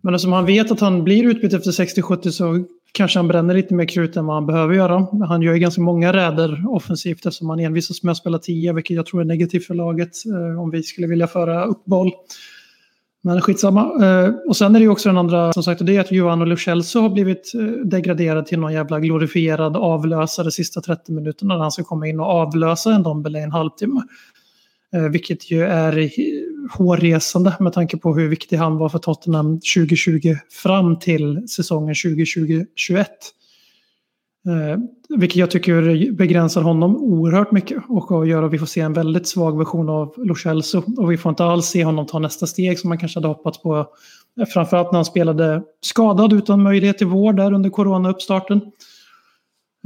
Men eftersom han vet att han blir utbytt efter 60-70 så kanske han bränner lite mer krut än vad han behöver göra. Han gör ju ganska många räder offensivt eftersom han envisas med att spela 10, vilket jag tror är negativt för laget eh, om vi skulle vilja föra upp boll. Men skitsamma. Eh, och sen är det ju också den andra, som sagt, och det är att Johan och Lucelso har blivit eh, degraderad till någon jävla glorifierad avlösare sista 30 minuterna när han ska komma in och avlösa en Dombele i en halvtimme. Eh, vilket ju är hårresande med tanke på hur viktig han var för Tottenham 2020 fram till säsongen 2020-21. Eh, vilket jag tycker begränsar honom oerhört mycket och gör att vi får se en väldigt svag version av Lochelso. Och vi får inte alls se honom ta nästa steg som man kanske hade hoppats på. Eh, framförallt när han spelade skadad utan möjlighet till vård där under corona-uppstarten.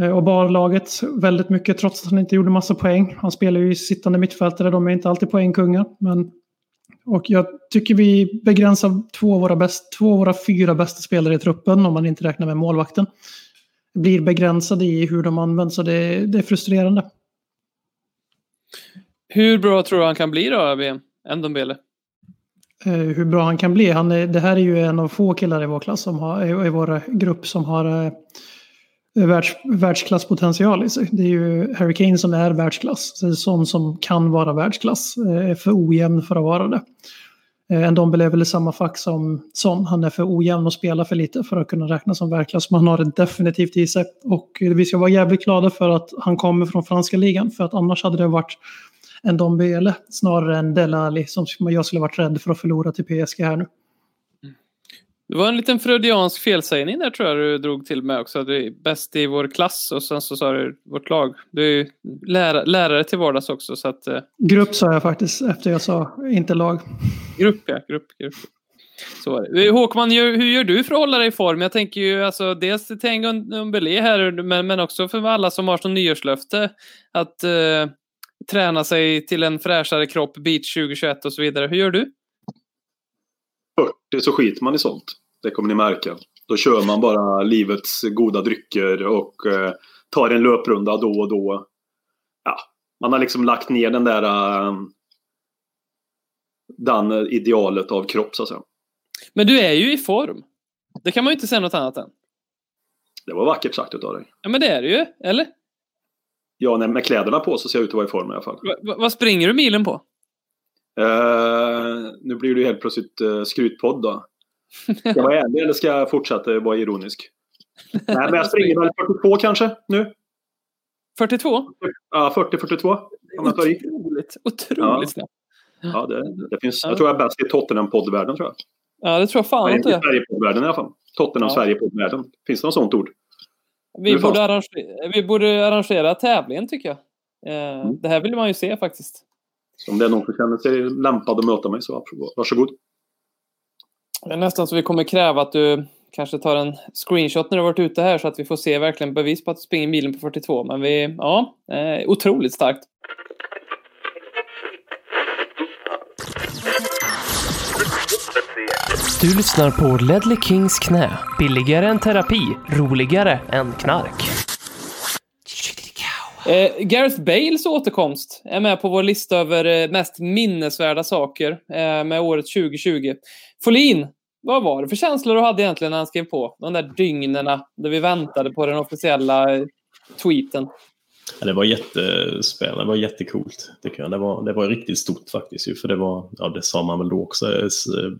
Eh, och bar laget väldigt mycket trots att han inte gjorde massa poäng. Han spelar ju i sittande mittfältare, de är inte alltid poängkungar. Men... Och jag tycker vi begränsar två av, våra bäst, två av våra fyra bästa spelare i truppen om man inte räknar med målvakten blir begränsade i hur de används och det, det är frustrerande. Hur bra tror du han kan bli då, VM? Ndombele? Eh, hur bra han kan bli? Han är, det här är ju en av få killar i vår klass som har, i vår grupp som har eh, världs, världsklasspotential i sig. Det är ju Harry Kane som är världsklass. Så det är sån som kan vara världsklass. Eh, är för ojämn för att vara det. Eh, en Dombele är väl i samma fack som Son. Han är för ojämn och spelar för lite för att kunna räknas som världsklass. Men han har det definitivt i sig. Och vi ska vara jävligt glada för att han kommer från franska ligan. För att annars hade det varit en Dombele snarare än Delali som jag skulle varit rädd för att förlora till PSG här nu. Det var en liten freudiansk felsägning där tror jag du drog till med också. Du är bäst i vår klass och sen så sa du vårt lag. Du är lärare, lärare till vardags också. Så att, eh... Grupp sa jag faktiskt efter jag sa inte lag. Grupp ja, grupp. grupp. Så är det. Håkman, hur gör du för att hålla dig i form? Jag tänker ju alltså dels till Tengun Belé här men, men också för alla som har som nyårslöfte att eh, träna sig till en fräschare kropp, beach 2021 och så vidare. Hur gör du? 40 så skiter man i sånt. Det kommer ni märka. Då kör man bara livets goda drycker och eh, tar en löprunda då och då. Ja, man har liksom lagt ner den där uh, den idealet av kropp så att säga. Men du är ju i form. Det kan man ju inte säga något annat än. Det var vackert sagt utav dig. Ja men det är det ju, eller? Ja, med kläderna på så ser jag ut att vara i form i alla fall. Va, vad springer du milen på? Uh, nu blir det helt plötsligt uh, skrytpodd då. Ska jag vara ärlig eller ska jag fortsätta vara ironisk? Nej, men jag springer väl 42 kanske nu. 42? Ja, 40-42. Otroligt, otroligt snabbt. Ja, det, det finns, jag tror jag är bäst i Tottenham-poddvärlden tror jag. Ja, det tror jag fan inte. I Sverige-poddvärlden i alla fall. Tottenham-Sverige-poddvärlden. Finns det något sånt ord? Vi borde, arrangera, vi borde arrangera tävlingen tycker jag. Eh, mm. Det här vill man ju se faktiskt. Så om det är någon som känner sig lämpad att möta mig så varsågod. Det är nästan så vi kommer kräva att du kanske tar en screenshot när du varit ute här så att vi får se verkligen bevis på att du springer milen på 42. Men vi, ja, eh, otroligt starkt. Du lyssnar på Ledley Kings knä. Billigare än terapi, roligare än knark. Eh, Gareth Bales återkomst är med på vår lista över eh, mest minnesvärda saker eh, med året 2020. Folin, vad var det för känslor du hade egentligen när han skrev på? De där dygnerna där vi väntade på den officiella eh, tweeten. Ja, det var jättespännande, det var jättekult tycker jag. Det var, det var riktigt stort faktiskt. För det var, ja det sa man väl då också, eh, eh,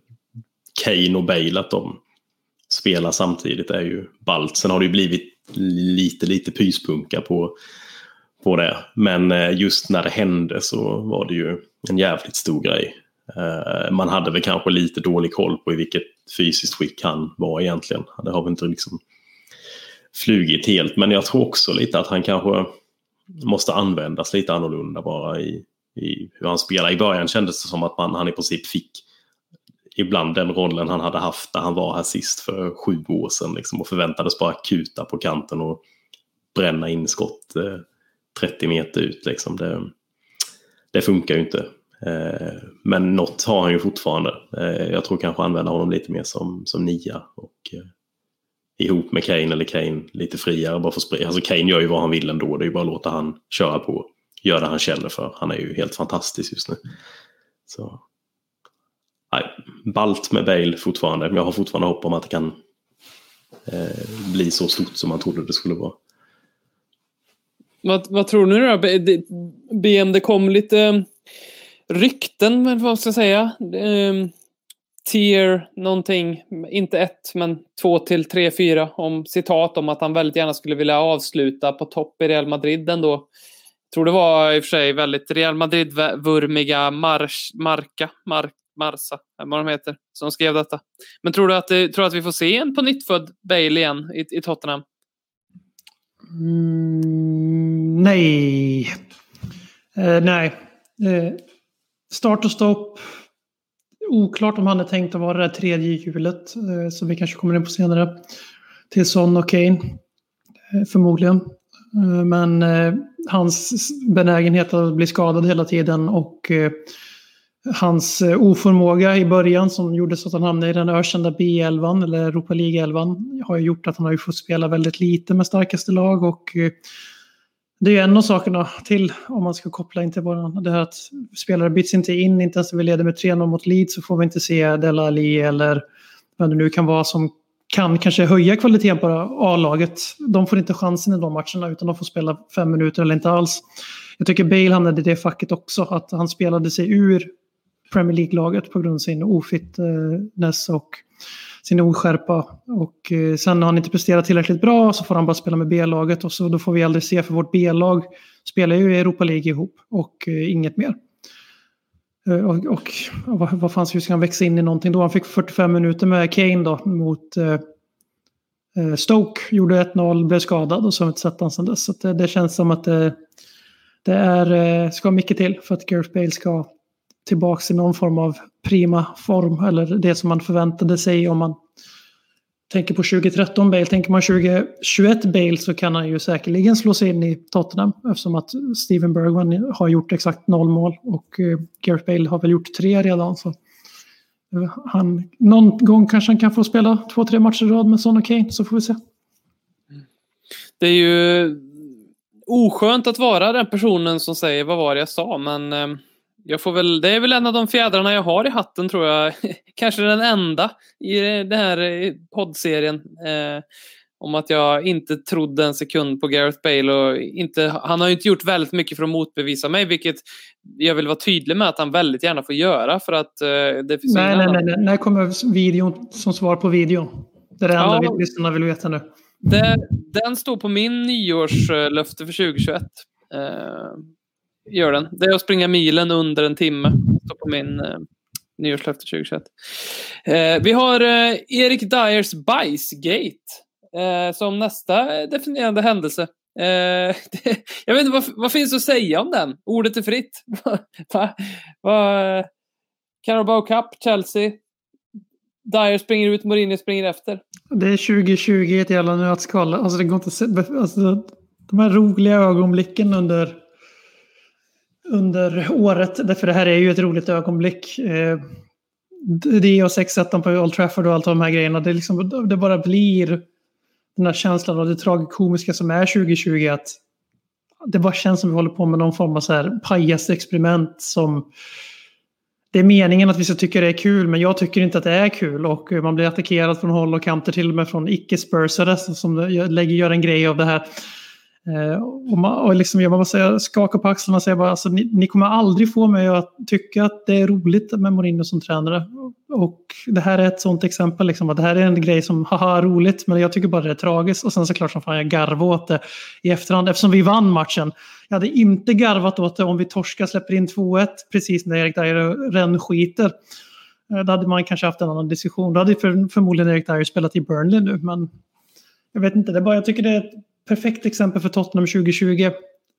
Kane och Bale att de spelar samtidigt är ju ballt. Sen har det ju blivit lite, lite pyspunka på på det. Men eh, just när det hände så var det ju en jävligt stor grej. Eh, man hade väl kanske lite dålig koll på i vilket fysiskt skick han var egentligen. Det har väl inte liksom flugit helt. Men jag tror också lite att han kanske måste användas lite annorlunda bara i, i hur han spelar. I början kändes det som att man, han i princip fick ibland den rollen han hade haft när han var här sist för sju år sedan liksom, och förväntades bara kuta på kanten och bränna in skott eh, 30 meter ut. Liksom. Det, det funkar ju inte. Eh, men något har han ju fortfarande. Eh, jag tror kanske använda honom lite mer som, som nia. Och, eh, ihop med Kane eller Kane lite friare. Bara för alltså Kane gör ju vad han vill ändå. Det är ju bara att låta han köra på. Gör det han känner för. Han är ju helt fantastisk just nu. Så. Nej, balt med Bale fortfarande. Men jag har fortfarande hopp om att det kan eh, bli så stort som man trodde det skulle vara. Vad, vad tror ni då? BM, det kom lite rykten, men vad ska jag säga? Ehm, Tier någonting, inte ett, men två till tre, fyra om citat om att han väldigt gärna skulle vilja avsluta på topp i Real Madrid ändå. Jag tror det var i och för sig väldigt Real Madrid-vurmiga March... Marca, Mar, Marsa, vad de heter, som skrev detta. Men tror du att, tror att vi får se en på nytt född Bale igen i, i Tottenham? Mm, nej. Eh, nej. Eh, start och stopp. Oklart om han är tänkt att vara det där tredje hjulet. Eh, som vi kanske kommer in på senare. Till Son och Kane. Eh, förmodligen. Eh, men eh, hans benägenhet att bli skadad hela tiden och eh, hans eh, oförmåga i början som gjorde så att han hamnade i den ökända B11 eller Europa League-11 har ju gjort att han har fått spela väldigt lite med starkaste lag och eh, det är en av sakerna till om man ska koppla in till våran. Det här att spelare byts inte in, inte ens när vi leder med 3-0 mot Leeds så får vi inte se Dela Ali eller vem det nu kan vara som kan kanske höja kvaliteten på A-laget. De får inte chansen i de matcherna utan de får spela fem minuter eller inte alls. Jag tycker Bale hamnade i det facket också, att han spelade sig ur Premier League-laget på grund av sin ofitness och sin oskärpa. Och eh, sen har han inte presterat tillräckligt bra så får han bara spela med B-laget och så då får vi aldrig se för vårt B-lag spelar ju i Europa League ihop och eh, inget mer. Eh, och, och, och vad, vad fanns, hur ska han växa in i någonting då? Han fick 45 minuter med Kane då mot eh Stoke. Gjorde 1-0, blev skadad och så har vi inte sett honom sedan dess. Så det, det, känns som att det, det är, ska mycket till för att Gareth Bale ska tillbaka i någon form av prima form. Eller det som man förväntade sig om man tänker på 2013 Bale. Tänker man 2021 Bale så kan han ju säkerligen slå sig in i Tottenham eftersom att Steven Bergman har gjort exakt noll mål och eh, Gareth Bale har väl gjort tre redan. Så eh, han, någon gång kanske han kan få spela två, tre matcher i rad med Son och Kane så får vi se. Det är ju oskönt att vara den personen som säger vad var det jag sa men eh, jag får väl, det är väl en av de fjädrarna jag har i hatten tror jag. [laughs] Kanske den enda i den här poddserien. Eh, om att jag inte trodde en sekund på Gareth Bale och inte, han har ju inte gjort väldigt mycket för att motbevisa mig, vilket jag vill vara tydlig med att han väldigt gärna får göra för att eh, det finns nej, nej, nej, nej, när kommer videon som svar på videon? Det är det enda ja, lyssnarna vill veta nu. Det, den står på min nyårslöfte för 2021. Eh, gör den. Det är att springa milen under en timme. Står på min eh, nyårslöfte 2021. Eh, vi har eh, Erik Dyers Bajsgate eh, som nästa definierande händelse. Eh, [laughs] det, jag vet inte, vad, vad finns att säga om den? Ordet är fritt. [laughs] va, va, eh, Carabao Cup, Chelsea. Dyer springer ut, Mourinho springer efter. Det är 2020 i ett jävla nötskal. Alltså det går inte att se. Alltså, de här roliga ögonblicken under under året. Därför det här är ju ett roligt ögonblick. Eh, det och 6 på Old Trafford och allt de här grejerna. Det, liksom, det bara blir den här känslan av det tragikomiska som är 2020. Att det bara känns som att vi håller på med någon form av så här pajasexperiment som det är meningen att vi ska tycka det är kul, men jag tycker inte att det är kul. Och man blir attackerad från håll och kanter, till och med från icke-spursare som lägger, gör en grej av det här. Eh, och, man, och liksom, jag bara säga, på axlarna och säger bara, alltså, ni, ni, kommer aldrig få mig att tycka att det är roligt med Mourinho som tränare. Och det här är ett sånt exempel, liksom, att det här är en grej som, haha roligt, men jag tycker bara det är tragiskt. Och sen såklart som fan jag garvade åt det i efterhand eftersom vi vann matchen. Jag hade inte garvat åt det om vi torskar, släpper in 2-1 precis när Erik Dyer rännskiter. Eh, då hade man kanske haft en annan diskussion. Då hade för, förmodligen Erik Dyer spelat i Burnley nu, men jag vet inte, det är bara, jag tycker det är perfekt exempel för Tottenham 2020.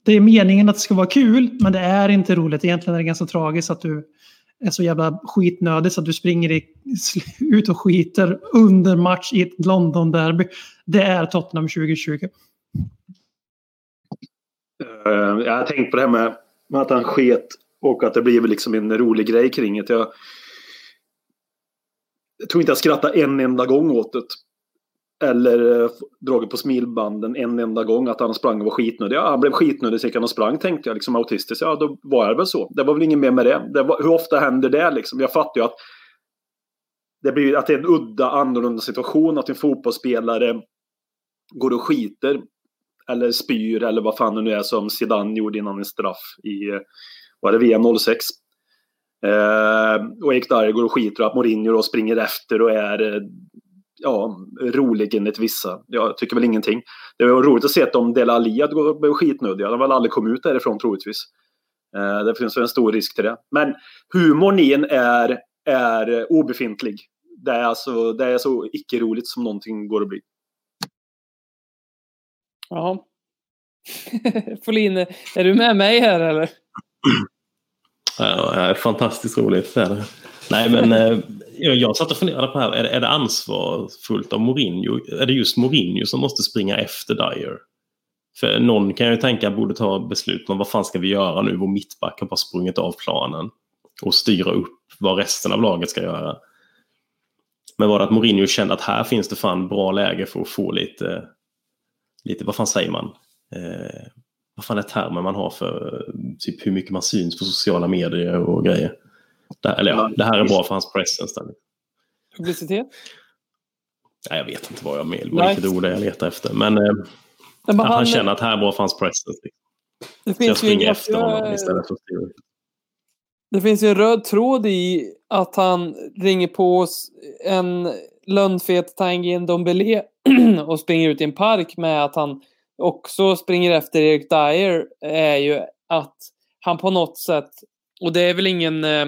Det är meningen att det ska vara kul, men det är inte roligt. Egentligen är det ganska tragiskt att du är så jävla skitnödig så att du springer i, [laughs] ut och skiter under match i ett London-derby. Det är Tottenham 2020. Eh, jag har tänkt på det här med, med att han sket och att det blev liksom en rolig grej kring det. Jag, jag tror inte jag skrattade en enda gång åt det. Eller eh, dragit på smilbanden en enda gång att han sprang och var skitnödig. Ja, han blev skitnödig så han och sprang tänkte jag, liksom autistisk. Ja, då var det väl så. Det var väl inget mer med det. det var, hur ofta händer det liksom? Jag fattar ju att det, blir, att det är en udda, annorlunda situation. Att en fotbollsspelare går och skiter. Eller spyr eller vad fan det nu är som Zidane gjorde innan en straff i, var det VM 06? Eh, och Erik går och skiter och att Mourinho då springer efter och är eh, ja, rolig enligt vissa. Jag tycker väl ingenting. Det var roligt att se att de Dela Ali hade blivit skitnödiga. De har väl aldrig kommit ut därifrån troligtvis. Eh, det finns en stor risk till det. Men humorn i en är, är obefintlig. Det är, alltså, det är så icke-roligt som någonting går att bli. Ja. [laughs] Folin, är du med mig här eller? Ja, det är fantastiskt roligt. Nej, men jag, jag satt och funderade på här, är det, är det ansvarsfullt av Mourinho? Är det just Mourinho som måste springa efter Dyer? För någon kan ju tänka borde ta beslut om vad fan ska vi göra nu? Vår mittback har bara sprungit av planen och styra upp vad resten av laget ska göra. Men var det att Mourinho kände att här finns det fan bra läge för att få lite, lite vad fan säger man? Eh, vad fan är termen man har för eh, typ hur mycket man syns på sociala medier och grejer? Det, eller ja, det här är bra för hans presence. Publicitet? Nej, jag vet inte vad jag vill, nice. vilket ord jag letar efter. Men, eh, men han, han, känner att det här är bra för hans presence. Det finns jag springer efter honom istället för att det finns ju en röd tråd i att han ringer på en lönnfet Tanguy Ndombele [clears throat] och springer ut i en park med att han också springer efter Erik Dyer är ju att han på något sätt, och det är väl ingen, eh,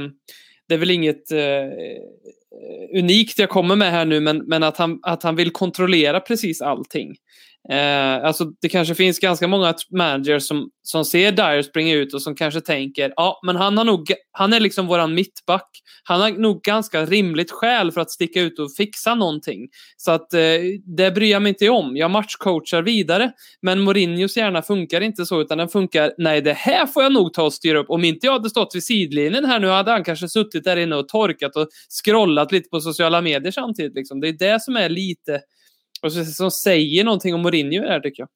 det är väl inget uh, unikt jag kommer med här nu, men, men att, han, att han vill kontrollera precis allting. Eh, alltså det kanske finns ganska många managers som, som ser Dyer springa ut och som kanske tänker ja, men han, har nog, han är liksom våran mittback. Han har nog ganska rimligt skäl för att sticka ut och fixa någonting. Så att eh, det bryr jag mig inte om. Jag matchcoachar vidare. Men Mourinhos hjärna funkar inte så, utan den funkar nej, det här får jag nog ta och styra upp. Om inte jag hade stått vid sidlinjen här nu hade han kanske suttit där inne och torkat och scrollat lite på sociala medier samtidigt. Liksom. Det är det som är lite Alltså, som säger någonting om Mourinho här tycker jag.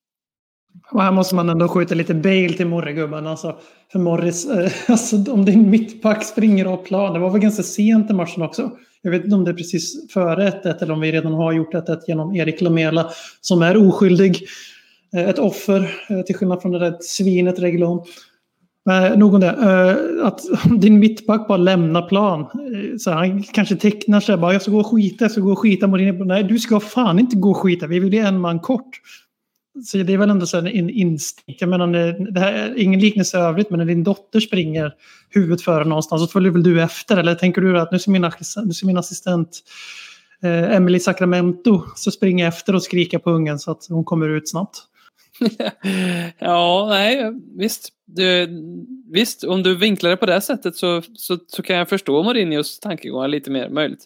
Och här måste man ändå skjuta lite bail till Morregubben. Alltså, för Morris, eh, [laughs] alltså, om din mittback springer av plan. Det var väl ganska sent i matchen också. Jag vet inte om det är precis före 1-1 eller om vi redan har gjort 1-1 genom Erik Lamela som är oskyldig. Eh, ett offer, eh, till skillnad från det där svinet Reglon. Eh, nog om det. Eh, att [laughs] din mittback bara lämnar plan. Eh, så han kanske tecknar sig bara, jag ska gå och skita, jag ska gå och skita. Mourinho. Nej, du ska fan inte gå och skita, vi vill ju en man kort. Så det är väl ändå så en instinkt. Jag menar, eh, det här är ingen liknelse övrigt, men när din dotter springer huvudet före någonstans så följer väl du efter? Eller tänker du att nu ska min, nu ska min assistent eh, Emily Sacramento så springa efter och skrika på ungen så att hon kommer ut snabbt? [laughs] ja, nej, visst. Du, visst, om du vinklar det på det sättet så, så, så kan jag förstå Mourinhos tankegångar lite mer möjligt.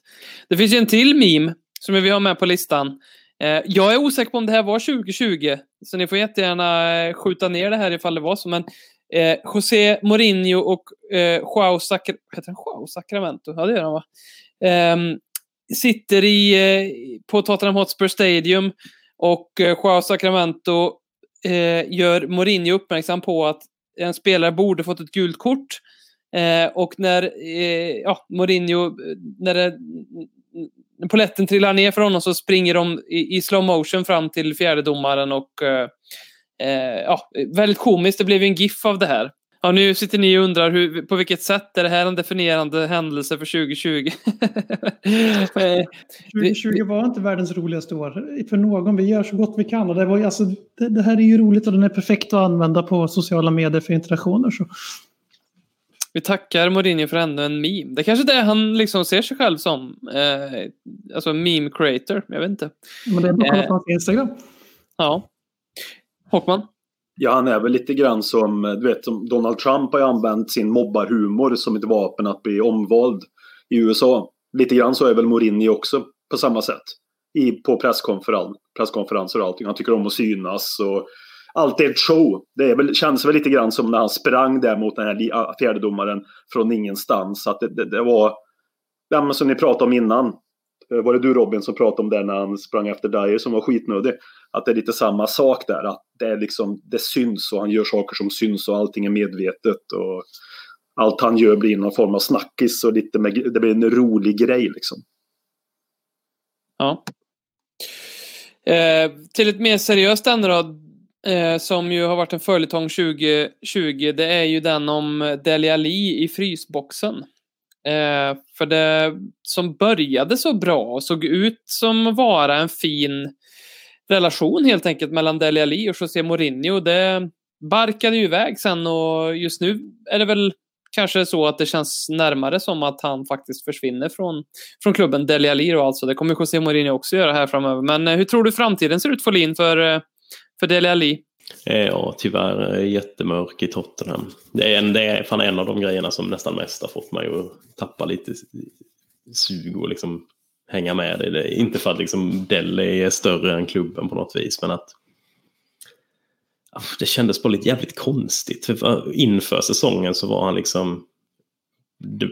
Det finns ju en till meme som vi har med på listan. Eh, jag är osäker på om det här var 2020, så ni får jättegärna eh, skjuta ner det här ifall det var så. Men eh, José Mourinho och eh, Joao, Sacra heter Joao Sacramento, ja det gör han va? Eh, sitter i, eh, på Tottenham Hotspur Stadium och eh, Joao Sacramento eh, gör Mourinho uppmärksam på att en spelare borde fått ett gult kort. Eh, och när eh, ja, Mourinho, eh, när det, när poletten trillar ner för honom så springer de i, i slow motion fram till fjärdedomaren och eh, eh ja, väldigt komiskt. Det blev ju en GIF av det här. Ja, nu sitter ni och undrar hur, på vilket sätt är det här en definierande händelse för 2020? 2020 [laughs] var inte världens roligaste år för någon. Vi gör så gott vi kan och det, var, alltså, det, det här är ju roligt och den är perfekt att använda på sociala medier för interaktioner. Så. Vi tackar Mourinho för ännu en meme. Det är kanske är det han liksom ser sig själv som. Eh, alltså meme creator, jag vet inte. Men det är bara på eh, Instagram. Ja. Håkman? Ja, han är väl lite grann som, eh, du vet, som Donald Trump har ju använt sin mobbarhumor som ett vapen att bli omvald i USA. Lite grann så är väl Morini också på samma sätt. I, på presskonferens, presskonferenser och allting. Han tycker om att synas och allt är ett show. Det är väl, känns väl lite grann som när han sprang där mot den här ah, fjärdedomaren från ingenstans. Att det, det, det var, ja, men som ni pratade om innan, eh, var det du Robin som pratade om det när han sprang efter Dyer som var skitnödig? Att det är lite samma sak där, att det, är liksom, det syns och han gör saker som syns och allting är medvetet. Och allt han gör blir någon form av snackis och lite med, det blir en rolig grej liksom. Ja. Eh, till ett mer seriöst ämne då, eh, som ju har varit en följetong 2020, det är ju den om Deli Ali i frysboxen. Eh, för det som började så bra och såg ut som att vara en fin relation helt enkelt mellan Dele Alli och José Mourinho. Det barkade ju iväg sen och just nu är det väl kanske så att det känns närmare som att han faktiskt försvinner från, från klubben Dele Alli då alltså. Det kommer José Mourinho också göra här framöver. Men eh, hur tror du framtiden ser ut Folin för, Lin för eh, Dele Alli? Eh, ja, tyvärr jättemörk i Tottenham. Det är, en, det är fan en av de grejerna som nästan mest har fått mig att tappa lite sug och liksom hänga med i det. Inte för att liksom Delhi är större än klubben på något vis, men att det kändes bara lite jävligt konstigt. För inför säsongen så var han liksom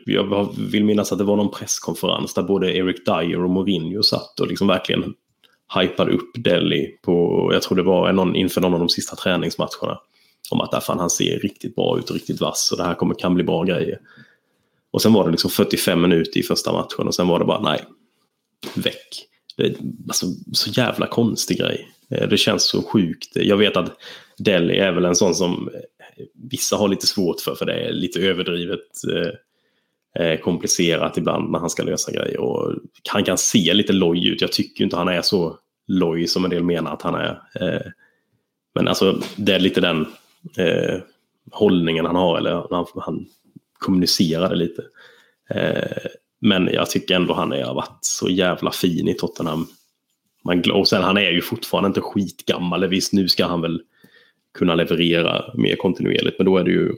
jag vill minnas att det var någon presskonferens där både Eric Dyer och Mourinho satt och liksom verkligen hypade upp Delhi på, jag tror det var någon, inför någon av de sista träningsmatcherna. Om att ah, fan, han ser riktigt bra ut och riktigt vass och det här kommer, kan bli bra grejer. Och sen var det liksom 45 minuter i första matchen och sen var det bara nej, väck. Det är alltså, så jävla konstig grej. Eh, det känns så sjukt. Jag vet att Delhi är väl en sån som eh, vissa har lite svårt för, för det är lite överdrivet eh, eh, komplicerat ibland när han ska lösa grejer. Och han kan se lite loj ut. Jag tycker inte han är så loj som en del menar att han är. Eh, men alltså det är lite den eh, hållningen han har, eller han, han kommunicerar det lite. Eh, men jag tycker ändå han har varit så jävla fin i Tottenham. Man, och sen han är ju fortfarande inte skitgammal. Visst, nu ska han väl kunna leverera mer kontinuerligt. Men då är det ju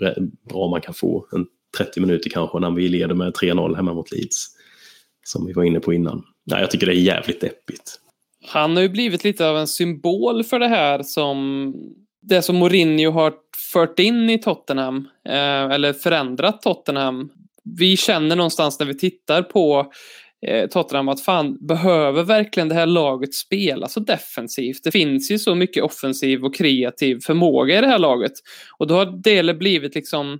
bra om man kan få en 30 minuter kanske när vi leder med 3-0 hemma mot Leeds. Som vi var inne på innan. Ja, jag tycker det är jävligt deppigt. Han har ju blivit lite av en symbol för det här som det som Mourinho har fört in i Tottenham, eh, eller förändrat Tottenham. Vi känner någonstans när vi tittar på eh, Tottenham att fan, behöver verkligen det här laget spela så defensivt? Det finns ju så mycket offensiv och kreativ förmåga i det här laget. Och då har Dele blivit liksom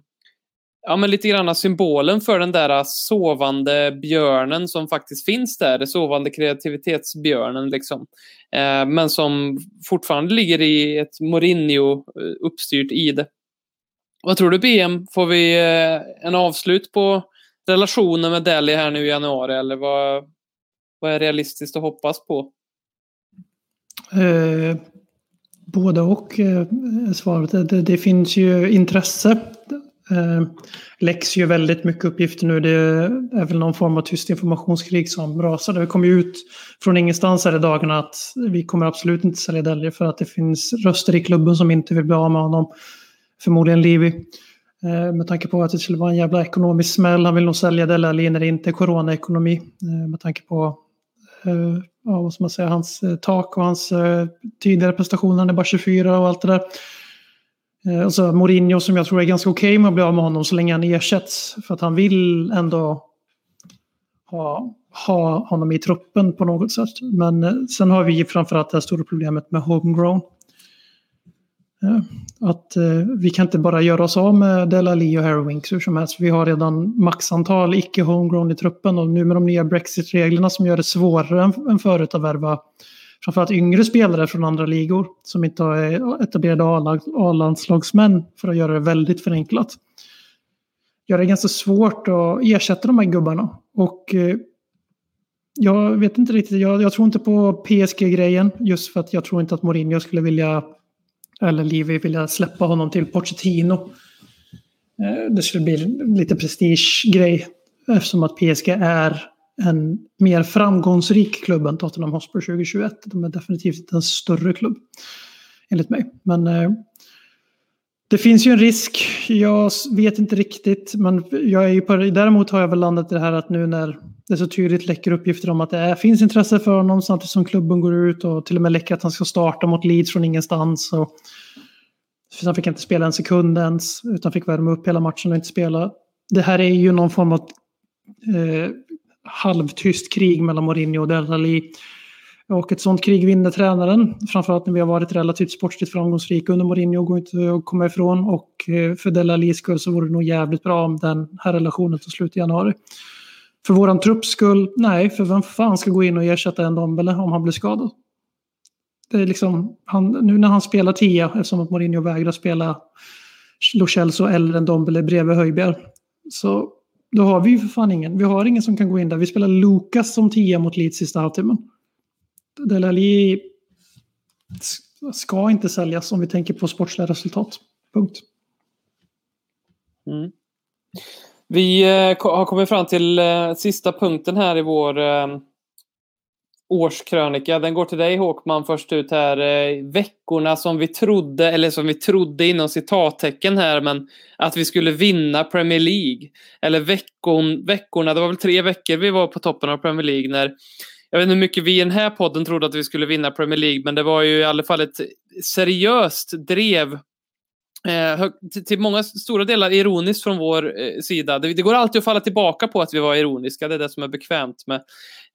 ja, men lite grann symbolen för den där sovande björnen som faktiskt finns där. Den sovande kreativitetsbjörnen liksom. Eh, men som fortfarande ligger i ett Mourinho eh, uppstyrt ide. Vad tror du BM? Får vi eh, en avslut på relationen med Delhi här nu i januari eller vad, vad är realistiskt att hoppas på? Eh, både och eh, svaret. Det, det, finns ju intresse eh, läcks ju väldigt mycket uppgifter nu. Det är väl någon form av tyst informationskrig som rasar. Det kommer ju ut från ingenstans här i dagarna att vi kommer absolut inte sälja Delhi för att det finns röster i klubben som inte vill bli av med honom. Förmodligen Levy. Eh, med tanke på att det skulle vara en jävla ekonomisk smäll. Han vill nog sälja Dele Alli när det inte är coronaekonomi. Eh, med tanke på eh, ja, vad ska man säga, hans tak och hans tidigare prestationer. Han är bara 24 och allt det där. Och så Mourinho som jag tror är ganska okej okay med att bli av med honom så länge han ersätts. För att han vill ändå ha, ha honom i truppen på något sätt. Men sen har vi framförallt det stora problemet med homegrown. Att eh, vi kan inte bara göra oss av med Delali och Harrowinks hur som helst. Vi har redan maxantal icke homegrown i truppen och nu med de nya Brexit-reglerna som gör det svårare än förut att värva framförallt yngre spelare från andra ligor som inte är eh, etablerade A-landslagsmän för att göra det väldigt förenklat. Gör det ganska svårt att ersätta de här gubbarna. Och eh, jag vet inte riktigt, jag, jag tror inte på PSG-grejen just för att jag tror inte att Mourinho skulle vilja, eller Levi vilja släppa honom till Pochettino. Eh, det skulle bli lite prestigegrej eftersom att PSG är en mer framgångsrik klubb än Tottenham Hotspur 2021. De är definitivt en större klubb, enligt mig. Men eh, det finns ju en risk. Jag vet inte riktigt, men jag är ju på, däremot har jag väl landat i det här att nu när det så tydligt läcker uppgifter om att det är, finns intresse för honom samtidigt som klubben går ut och till och med läcker att han ska starta mot Leeds från ingenstans. Och, han fick inte spela en sekund ens, utan fick värma upp hela matchen och inte spela. Det här är ju någon form av eh, halvtyst krig mellan Mourinho och Delali. Och ett sånt krig vinner tränaren, framförallt när vi har varit relativt sportsligt framgångsrika under Mourinho, går inte att komma ifrån. Och eh, för Delalis skull så vore det nog jävligt bra om den här relationen tar slut i januari. För våran trupps skull, nej, för vem fan ska gå in och ersätta en Dombele om han blir skadad? Det är liksom, han, nu när han spelar tia, eftersom att Mourinho vägrar spela Lo Celso eller en Dombele bredvid Höjbjerg, så då har vi ju för fan ingen. Vi har ingen som kan gå in där. Vi spelar Lukas som tia mot Leeds sista halvtimmen. Delali ska inte säljas om vi tänker på sportsliga resultat. Punkt. Mm. Vi eh, har kommit fram till eh, sista punkten här i vår eh, årskrönika. Den går till dig Håkman först ut här. Veckorna som vi trodde, eller som vi trodde inom citattecken här, men att vi skulle vinna Premier League. Eller veckon, veckorna, det var väl tre veckor vi var på toppen av Premier League när jag vet inte hur mycket vi i den här podden trodde att vi skulle vinna Premier League, men det var ju i alla fall ett seriöst drev Eh, till många stora delar ironiskt från vår eh, sida. Det, det, går alltid att falla tillbaka på att vi var ironiska, det är det som är bekvämt med.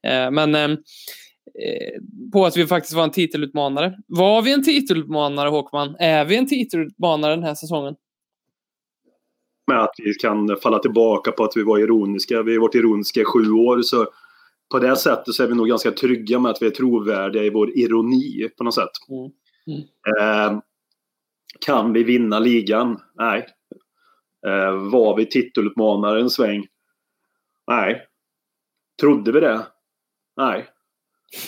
Eh, men eh, eh, på att vi faktiskt var en titelutmanare. Var vi en titelutmanare, Håkman? Är vi en titelutmanare den här säsongen? Med att vi kan falla tillbaka på att vi var ironiska. Vi har varit ironiska i sju år. Så på det sättet så är vi nog ganska trygga med att vi är trovärdiga i vår ironi på något sätt. Mm. Mm. Eh, kan vi vinna ligan? Nej. Eh, var vi titelutmanare en sväng? Nej. Trodde vi det? Nej.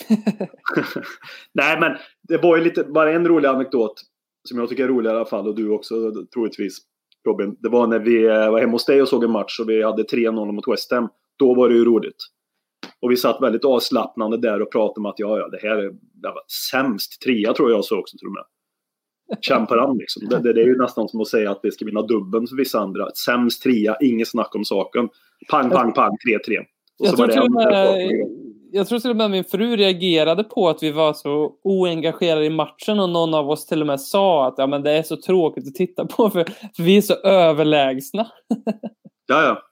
[laughs] Nej, men det var ju lite, bara en rolig anekdot som jag tycker är rolig i alla fall och du också troligtvis Robin. Det var när vi var hemma hos dig och såg en match och vi hade 3-0 mot West Ham. Då var det ju roligt. Och vi satt väldigt avslappnande där och pratade om att ja, ja, det här är det sämst trea tror jag så också till och med. Kämpar an liksom. Det, det, det, är ju nästan som att säga att vi ska vinna dubbeln för vissa andra. Sämst trea, inget snack om saken. Pang, pang, pang, 3-3. Jag tror, till med, jag tror till och med min fru reagerade på att vi var så oengagerade i matchen och någon av oss till och med sa att ja, men det är så tråkigt att titta på för, för vi är så överlägsna. ja, ja.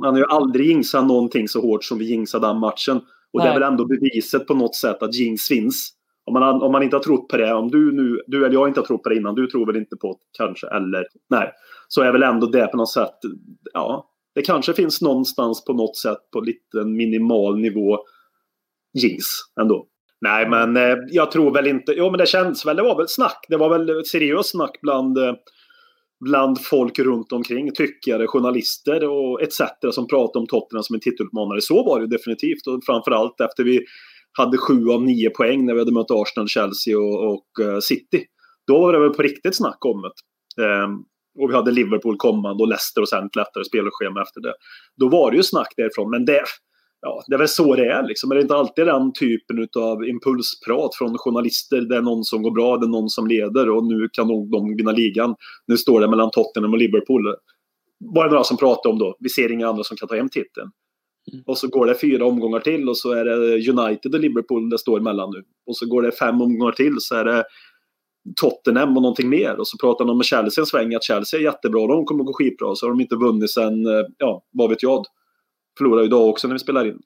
Man har ju aldrig jingsat någonting så hårt som vi jingsade den matchen. Och Nej. det är väl ändå beviset på något sätt att jinx finns. Om man, om man inte har trott på det, om du nu, du eller jag inte har trott på det innan, du tror väl inte på det kanske, eller nej. Så är väl ändå det på något sätt, ja, det kanske finns någonstans på något sätt på lite minimal nivå jinx ändå. Nej, men eh, jag tror väl inte, jo men det känns väl, det var väl snack, det var väl seriöst snack bland eh, bland folk runt omkring, tyckare, journalister och etc. som pratar om Tottenham som en titelutmanare. Så var det definitivt och framförallt efter vi hade sju av nio poäng när vi hade mött Arsenal, Chelsea och, och eh, City. Då var det väl på riktigt snack om det. Ehm, och vi hade Liverpool kommande och Leicester och sen ett lättare spelschema efter det. Då var det ju snack därifrån, men det, ja, det är väl så det är. Liksom. Det är inte alltid den typen av impulsprat från journalister. Det är någon som går bra, det är någon som leder och nu kan nog de vinna ligan. Nu står det mellan Tottenham och Liverpool. Var det några som pratade om då. Vi ser inga andra som kan ta hem titeln. Mm. Och så går det fyra omgångar till och så är det United och Liverpool det står emellan nu. Och så går det fem omgångar till så är det Tottenham och någonting mer. Och så pratar de med Chelsea en sväng att Chelsea är jättebra, de kommer gå skitbra. Så har de inte vunnit sen, eh, ja, vad vet jag förlorar idag också när vi spelar in.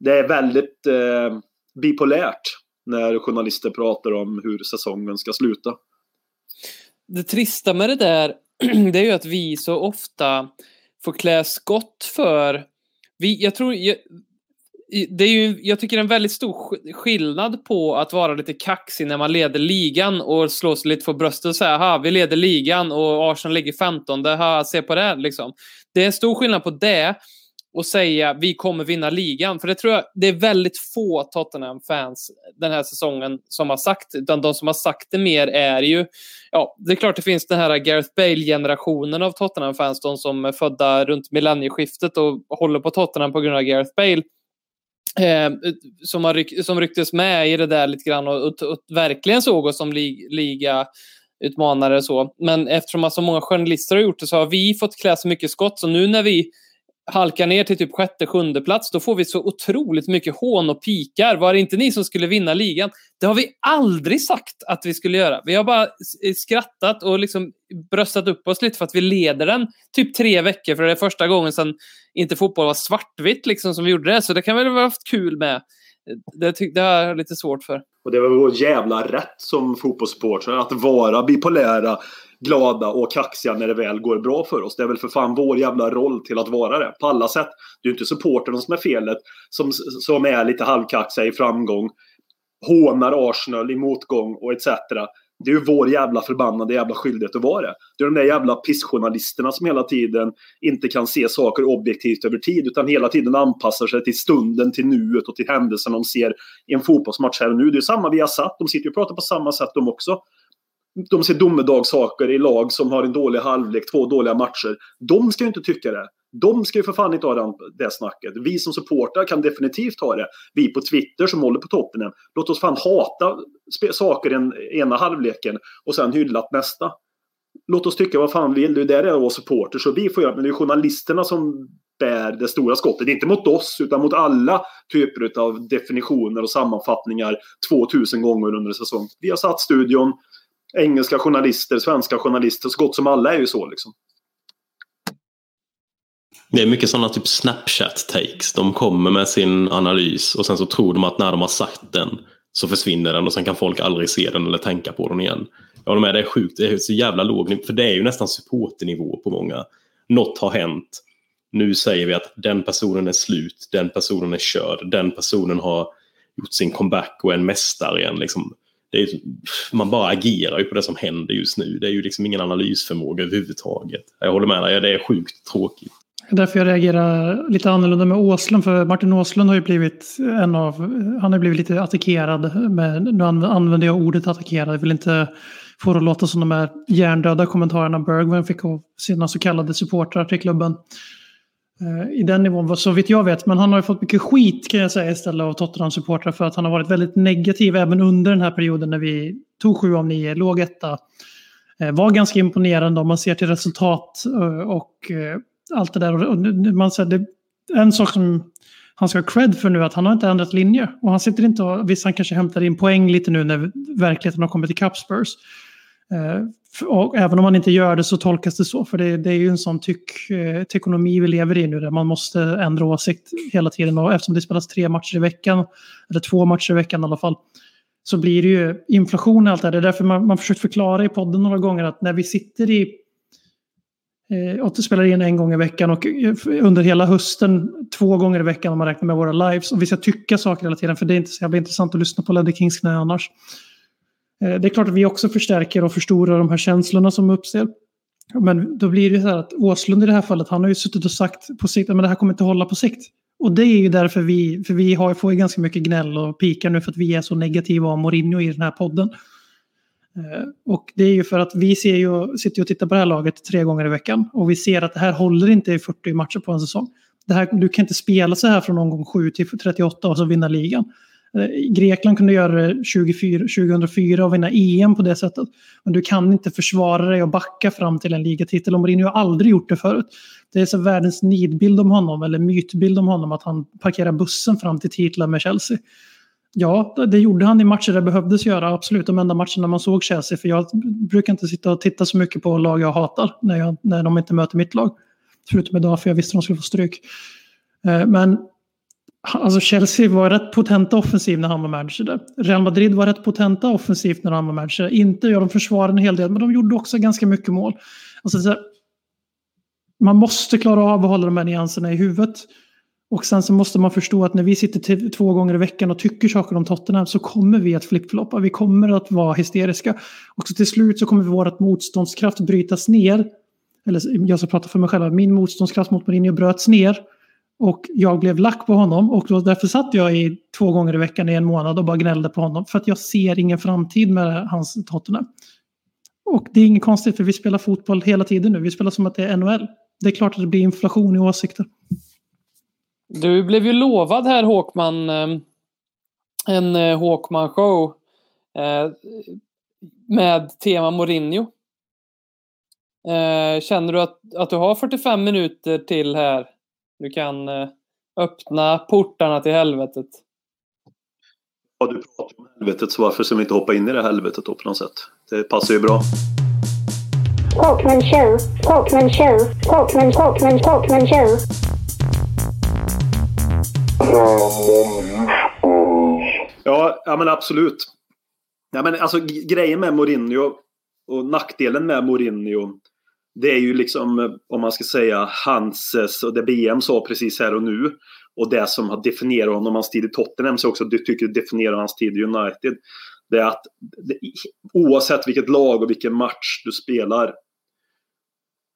Det är väldigt eh, bipolärt när journalister pratar om hur säsongen ska sluta. Det trista med det där, [clears throat] det är ju att vi så ofta får klä skott för... Vi, jag tror... Jag, det är ju, jag tycker det är en väldigt stor skillnad på att vara lite kaxig när man leder ligan och slå sig lite på bröstet och säga ha vi leder ligan och Arsenal ligger 15, ha se på det liksom. Det är en stor skillnad på det och säga vi kommer vinna ligan. För det tror jag det är väldigt få Tottenham-fans den här säsongen som har sagt. Utan de som har sagt det mer är ju, ja, det är klart det finns den här Gareth Bale-generationen av Tottenham-fans, de som är födda runt millennieskiftet och håller på Tottenham på grund av Gareth Bale. Eh, som, har ryck, som rycktes med i det där lite grann och, och, och verkligen såg oss som li, liga utmanare och så. Men eftersom så många journalister har gjort det så har vi fått klä så mycket skott. Så nu när vi halkar ner till typ sjätte, sjunde plats, då får vi så otroligt mycket hån och pikar. Var det inte ni som skulle vinna ligan? Det har vi aldrig sagt att vi skulle göra. Vi har bara eh, skrattat och liksom bröstat upp oss lite för att vi leder den typ tre veckor, för det är första gången sedan inte fotboll var svartvitt liksom som vi gjorde det. Så det kan väl ha haft kul med. Det, det har jag lite svårt för. Och det var vår jävla rätt som fotbollssupportrar att vara bipolära glada och kaxiga när det väl går bra för oss. Det är väl för fan vår jävla roll till att vara det. På alla sätt. Det är ju inte supporterna som är felet. Som, som är lite halvkaxiga i framgång. Hånar Arsenal i motgång och etc. Det är ju vår jävla förbannade jävla skyldighet att vara det. Det är de där jävla pissjournalisterna som hela tiden inte kan se saker objektivt över tid utan hela tiden anpassar sig till stunden, till nuet och till händelsen de ser i en fotbollsmatch här och nu. Det är samma vi har satt. De sitter ju och pratar på samma sätt de också de ser domedagssaker i lag som har en dålig halvlek, två dåliga matcher. De ska ju inte tycka det. De ska ju för fan inte ha det snacket. Vi som supportrar kan definitivt ha det. Vi på Twitter som håller på toppen. Låt oss fan hata saker i ena halvleken och sen hylla nästa. Låt oss tycka vad fan vi vill. Det är där det är våra supporters. Så vi får göra Men det är journalisterna som bär det stora skottet. Inte mot oss, utan mot alla typer av definitioner och sammanfattningar 2000 gånger under en säsong. Vi har satt studion engelska journalister, svenska journalister, så gott som alla är ju så liksom. Det är mycket sådana typ Snapchat-takes. De kommer med sin analys och sen så tror de att när de har sagt den så försvinner den och sen kan folk aldrig se den eller tänka på den igen. Jag håller med, det är sjukt. Det är så jävla låg för det är ju nästan supporternivå på många. Något har hänt. Nu säger vi att den personen är slut, den personen är körd, den personen har gjort sin comeback och är en mästare igen. Liksom är, man bara agerar ju på det som händer just nu. Det är ju liksom ingen analysförmåga överhuvudtaget. Jag håller med dig, det är sjukt tråkigt. Därför jag reagerar lite annorlunda med Åslund. För Martin Åslund har ju blivit en av... Han har blivit lite attackerad. Med, nu använder jag ordet attackerad. Jag vill inte få det att låta som de här hjärndöda kommentarerna Bergman fick av sina så kallade supportrar till klubben. Eh, I den nivån, så vitt jag vet. Men han har ju fått mycket skit kan jag säga istället av Tottenham-supportrar för att han har varit väldigt negativ även under den här perioden när vi tog sju av nio, låg etta. Eh, var ganska imponerande om man ser till resultat eh, och allt det där. Och man säger, det, en sak som han ska ha cred för nu är att han har inte ändrat linje. Och han sitter inte och, visst han kanske hämtar in poäng lite nu när verkligheten har kommit till Spurs. Eh, och även om man inte gör det så tolkas det så. För det, det är ju en sån tyck, eh, ekonomi vi lever i nu där man måste ändra åsikt hela tiden. Och eftersom det spelas tre matcher i veckan, eller två matcher i veckan i alla fall, så blir det ju inflation och allt det här. Det är därför man, man försökt förklara i podden några gånger att när vi sitter i eh, och spelar in en gång i veckan och eh, under hela hösten två gånger i veckan om man räknar med våra lives. Och vi ska tycka saker hela tiden för det är inte så jävla intressant att lyssna på Ledder Kings knä annars. Eh, det är klart att vi också förstärker och förstorar de här känslorna som uppstår. Men då blir det så här att Åslund i det här fallet, han har ju suttit och sagt på sikt att det här kommer inte hålla på sikt. Och det är ju därför vi, för vi har, får ju ganska mycket gnäll och pikar nu för att vi är så negativa om Mourinho i den här podden. Eh, och det är ju för att vi ser ju, sitter och tittar på det här laget tre gånger i veckan och vi ser att det här håller inte i 40 matcher på en säsong. Det här, du kan inte spela så här från omgång 7 till 38 och så vinna ligan. Eh, Grekland kunde göra det 2004 och vinna EM på det sättet. Men du kan inte försvara dig och backa fram till en ligatitel. Och Mourinho har aldrig gjort det förut. Det är så världens nidbild om honom, eller mytbild om honom, att han parkerar bussen fram till titlar med Chelsea. Ja, det gjorde han i matcher det behövdes göra, absolut. De enda matcherna man såg Chelsea, för jag brukar inte sitta och titta så mycket på lag jag hatar när, jag, när de inte möter mitt lag. Förutom idag, för jag visste att de skulle få stryk. Eh, men Alltså Chelsea var rätt potenta offensiv när han var manager där. Real Madrid var rätt potenta offensivt när han var manager. Inte, ja de försvarade en hel del, men de gjorde också ganska mycket mål. Alltså, så, man måste klara av att hålla de här nyanserna i huvudet. Och sen så måste man förstå att när vi sitter till, två gånger i veckan och tycker saker om Tottenham så kommer vi att flippfloppa. Vi kommer att vara hysteriska. Och så till slut så kommer vårt motståndskraft brytas ner. Eller jag ska prata för mig själv. Min motståndskraft mot Mourinho bröts ner. Och jag blev lack på honom och då, därför satt jag i två gånger i veckan i en månad och bara gnällde på honom. För att jag ser ingen framtid med hans Tottenham. Och det är inget konstigt för vi spelar fotboll hela tiden nu. Vi spelar som att det är NHL. Det är klart att det blir inflation i åsikter. Du blev ju lovad här Håkman ehm, en eh, Håkman-show eh, med tema Mourinho. Eh, känner du att, att du har 45 minuter till här du kan eh, öppna portarna till helvetet. Ja, du pratar om helvetet, så varför ska vi inte hoppa in i det helvetet då på något sätt? Det passar ju bra. Talkman show, talkman show, talkman, talkman, talkman show. Ja, ja men absolut. Ja, men alltså, grejen med Mourinho och nackdelen med Mourinho det är ju liksom, eh, om man ska säga, Hanses och det BM sa precis här och nu. Och det som har definierat honom, hans tid i Tottenham, så också du tycker definierar hans tid i United. Det är att det, oavsett vilket lag och vilken match du spelar,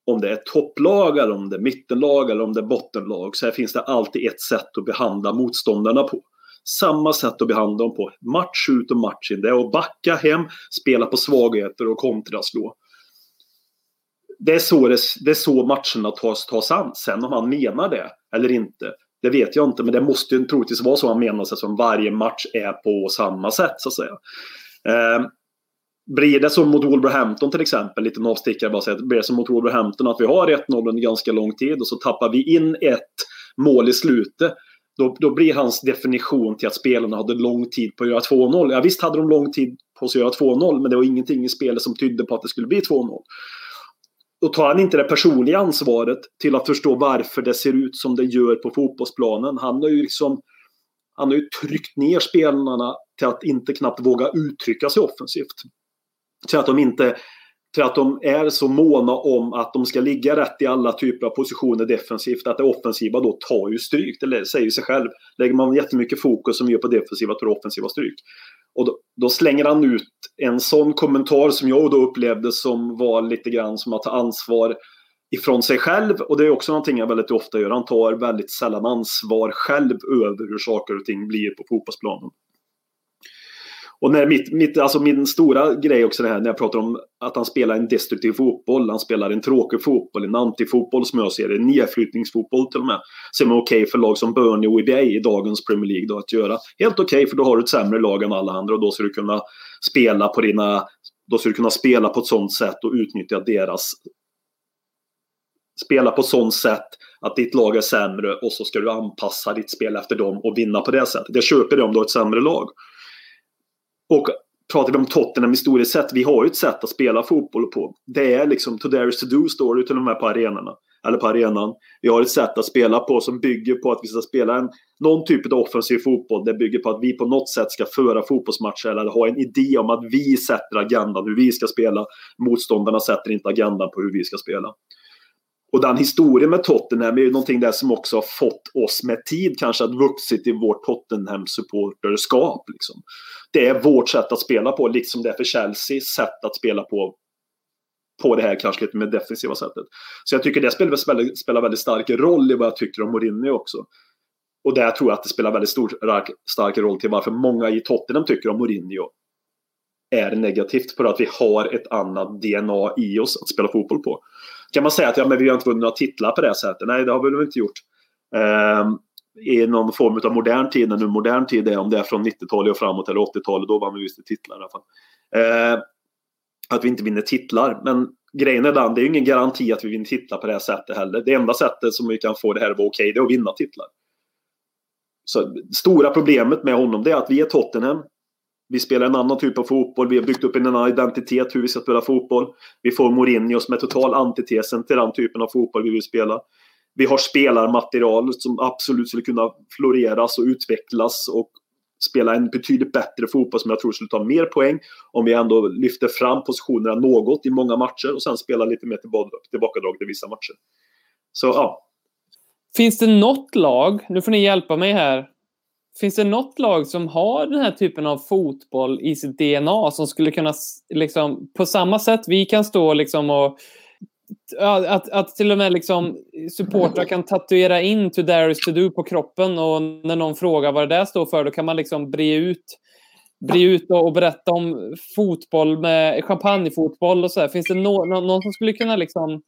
om det är topplag, eller om det är mittenlag eller om det är bottenlag, så här finns det alltid ett sätt att behandla motståndarna på. Samma sätt att behandla dem på, match ut och match in. Det är att backa hem, spela på svagheter och kontraslå det är så, det, det är så matcherna tas, tas an. Sen om han menar det eller inte, det vet jag inte. Men det måste ju troligtvis vara så han menar sig som varje match är på samma sätt så att säga. Eh, blir det som mot Wolverhampton till exempel, lite avstickare bara säga, blir det som mot Wolverhampton att vi har 1-0 under ganska lång tid och så tappar vi in ett mål i slutet. Då, då blir hans definition till att spelarna hade lång tid på att göra 2-0. Ja, visst hade de lång tid på sig att göra 2-0 men det var ingenting i spelet som tydde på att det skulle bli 2-0 då tar han inte det personliga ansvaret till att förstå varför det ser ut som det gör på fotbollsplanen. Han har ju liksom han har ju tryckt ner spelarna till att inte knappt våga uttrycka sig offensivt. Till att de inte till att de är så måna om att de ska ligga rätt i alla typer av positioner defensivt. Att det offensiva då tar ju stryk. Det säger sig själv. Lägger man jättemycket fokus som gör på defensiva tar offensiva stryk. Och då, då, slänger han ut en sån kommentar som jag då upplevde som var lite grann som att ta ansvar ifrån sig själv och det är också någonting jag väldigt ofta gör. Han tar väldigt sällan ansvar själv över hur saker och ting blir på fotbollsplanen. Och när mitt, mitt, alltså min stora grej också det här när jag pratar om att han spelar en destruktiv fotboll, han spelar en tråkig fotboll, en antifotboll som jag ser det, en nedflyttningsfotboll till och med. Som är okej okay för lag som Burnley och EBA i dagens Premier League då att göra. Helt okej okay, för då har du ett sämre lag än alla andra och då ska du kunna spela på dina då ska du kunna spela på ett sånt sätt och utnyttja deras spela på sånt sätt att ditt lag är sämre och så ska du anpassa ditt spel efter dem och vinna på det sättet. Jag köper det om du har ett sämre lag. Och pratar vi om Tottenham historiskt sett, vi har ju ett sätt att spela fotboll på. Det är liksom to there is to do står det till och med på arenorna. Eller på arenan. Vi har ett sätt att spela på som bygger på att vi ska spela en, någon typ av offensiv fotboll. Det bygger på att vi på något sätt ska föra fotbollsmatcher eller ha en idé om att vi sätter agendan hur vi ska spela. Motståndarna sätter inte agendan på hur vi ska spela. Och den historien med Tottenham är ju någonting där som också har fått oss med tid kanske att vuxit i vårt Tottenham-supporterskap. Liksom. Det är vårt sätt att spela på, liksom det är för Chelsea sätt att spela på på det här kanske lite mer defensiva sättet. Så jag tycker det spelar väldigt, spelar väldigt stark roll i vad jag tycker om Mourinho också. Och där tror jag att det spelar väldigt stor, stark roll till varför många i Tottenham tycker om Mourinho är negativt för att vi har ett annat DNA i oss att spela fotboll på. Kan man säga att ja, men vi har inte vunnit några titlar på det sättet? Nej, det har vi väl inte gjort. Eh, I någon form av modern tid, när nu modern tid är, om det är från 90-talet och framåt eller 80-talet, då vann vi visst titlar i alla fall. Eh, att vi inte vinner titlar. Men grejen är den, det är ju ingen garanti att vi vinner titlar på det här sättet heller. Det enda sättet som vi kan få det här att vara okej, okay, det är att vinna titlar. Så stora problemet med honom det är att vi är Tottenham. Vi spelar en annan typ av fotboll. Vi har byggt upp en annan identitet hur vi ska spela fotboll. Vi får Mourinho som är total antitesen till den typen av fotboll vi vill spela. Vi har spelarmaterial som absolut skulle kunna floreras och utvecklas och spela en betydligt bättre fotboll som jag tror skulle ta mer poäng om vi ändå lyfter fram positionerna något i många matcher och sen spela lite mer tillbakadrag i vissa matcher. Så ja. Finns det något lag, nu får ni hjälpa mig här, Finns det något lag som har den här typen av fotboll i sitt DNA som skulle kunna, liksom, på samma sätt vi kan stå liksom och att, att till och med liksom supportrar kan tatuera in to there is to do på kroppen och när någon frågar vad det där står för då kan man liksom bre ut, bre ut och, och berätta om fotboll med champagnefotboll och så. Där. Finns det no, no, någon som skulle kunna liksom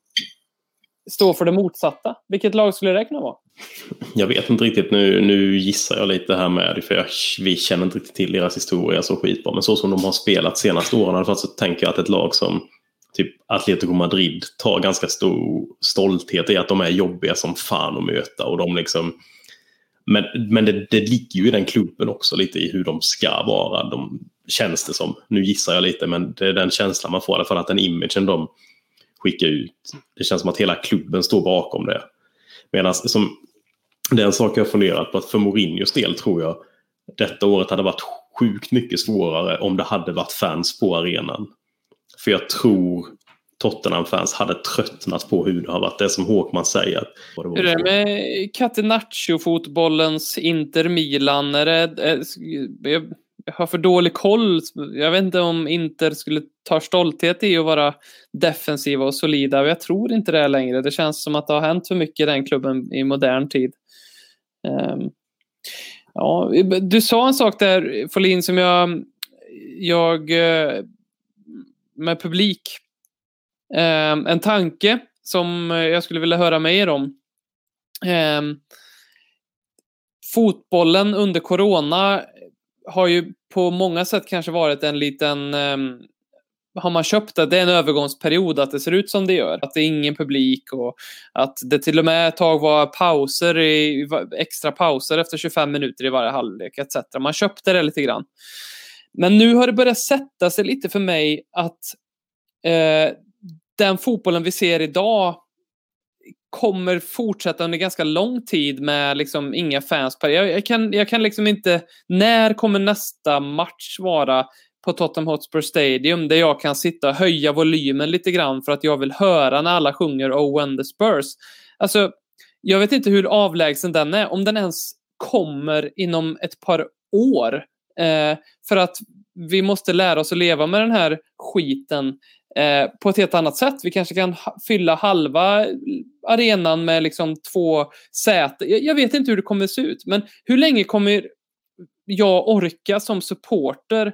stå för det motsatta? Vilket lag skulle det kunna vara? Jag vet inte riktigt. Nu, nu gissar jag lite här med för jag, vi känner inte riktigt till deras historia så skitbra. Men så som de har spelat senaste åren så tänker jag att ett lag som typ Atletico Madrid tar ganska stor stolthet i att de är jobbiga som fan att möta. Och de liksom, men men det, det ligger ju i den klubben också lite i hur de ska vara. De, känns det som. Nu gissar jag lite men det är den känslan man får i alla fall att den imagen de skicka ut. Det känns som att hela klubben står bakom det. Medan som, det är en sak jag funderat på att för Mourinhos del tror jag detta året hade varit sjukt mycket svårare om det hade varit fans på arenan. För jag tror Tottenham-fans hade tröttnat på hur det har varit. Det som Håkman säger. Hur är det med Catenaccio-fotbollens Inter Milan? Är det, är, har för dålig koll. Jag vet inte om Inter skulle ta stolthet i att vara defensiva och solida. Jag tror inte det längre. Det känns som att det har hänt för mycket i den klubben i modern tid. Um, ja, du sa en sak där, Folin, som jag, jag eh, med publik. Um, en tanke som jag skulle vilja höra mer om. Um, fotbollen under corona har ju på många sätt kanske varit en liten um, har man köpt det, det är en övergångsperiod att det ser ut som det gör. Att det är ingen publik och att det till och med ett tag var pauser i, extra pauser efter 25 minuter i varje halvlek etc. Man köpte det lite grann. Men nu har det börjat sätta sig lite för mig att eh, den fotbollen vi ser idag kommer fortsätta under ganska lång tid med liksom inga fans. Jag, jag, kan, jag kan liksom inte... När kommer nästa match vara på Tottenham Hotspur Stadium där jag kan sitta och höja volymen lite grann för att jag vill höra när alla sjunger Oh when the Spurs. Alltså, jag vet inte hur avlägsen den är, om den ens kommer inom ett par år. Eh, för att vi måste lära oss att leva med den här skiten eh, på ett helt annat sätt. Vi kanske kan fylla halva arenan med liksom två säten. Jag, jag vet inte hur det kommer se ut, men hur länge kommer jag orka som supporter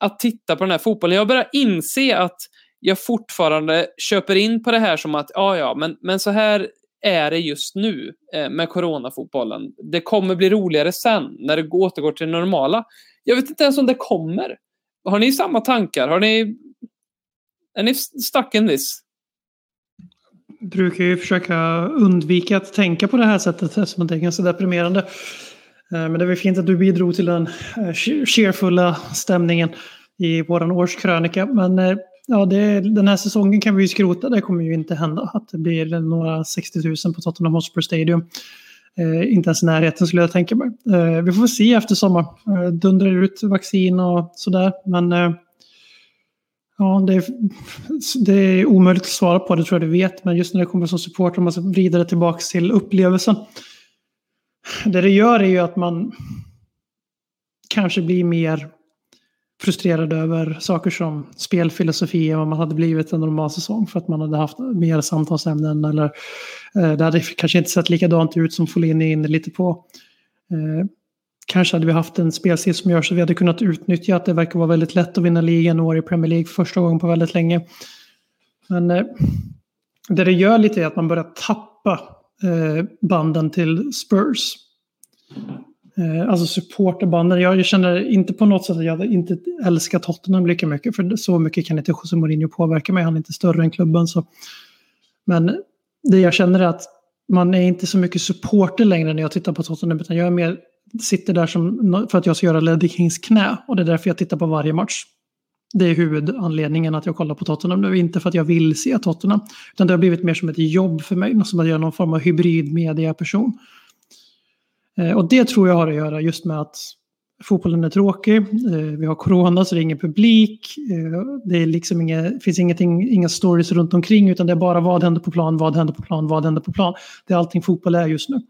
att titta på den här fotbollen? Jag börjar inse att jag fortfarande köper in på det här som att ja, ja, men, men så här är det just nu eh, med coronafotbollen. Det kommer bli roligare sen när det återgår till det normala. Jag vet inte ens om det kommer. Har ni samma tankar? Har ni... Är ni stuck in this? brukar ju försöka undvika att tänka på det här sättet eftersom det är ganska deprimerande. Eh, men det var fint att du bidrog till den eh, cheerfulla stämningen i vår årskrönika. Men eh, ja, det, den här säsongen kan vi ju skrota. Det kommer ju inte hända att det blir några 60 000 på Tottenham Hotspur Stadium. Eh, inte ens i närheten skulle jag tänka mig. Eh, vi får se efter sommaren. Eh, dundrar ut vaccin och sådär. Men eh, ja, det är, det är omöjligt att svara på, det tror jag du vet. Men just när det kommer som support, om man ska vrida det tillbaka till upplevelsen. Det det gör är ju att man kanske blir mer frustrerad över saker som spelfilosofi än vad man hade blivit en normal säsong för att man hade haft mer samtalsämnen eller eh, det hade kanske inte sett likadant ut som Folin är inne lite på. Eh, kanske hade vi haft en spelstil som gör så vi hade kunnat utnyttja att det verkar vara väldigt lätt att vinna ligan och i Premier League första gången på väldigt länge. Men eh, det det gör lite är att man börjar tappa eh, banden till Spurs. Eh, alltså supporterbanden. Jag känner inte på något sätt att jag inte älskar Tottenham lika mycket. För så mycket kan inte José Mourinho påverka mig. Han är inte större än klubben. Så. Men det jag känner är att man är inte så mycket supporter längre när jag tittar på Tottenham. Utan jag är mer, sitter där som, för att jag ska göra Ledley Kings knä. Och det är därför jag tittar på varje match. Det är huvudanledningen att jag kollar på Tottenham nu. Inte för att jag vill se Tottenham. Utan det har blivit mer som ett jobb för mig. Som att göra någon form av hybridmedia-person. Eh, och det tror jag har att göra just med att fotbollen är tråkig. Eh, vi har corona så det är ingen publik. Eh, det är liksom inga, finns ingenting, inga stories runt omkring utan det är bara vad händer på plan, vad händer på plan, vad händer på plan. Det är allting fotboll är just nu.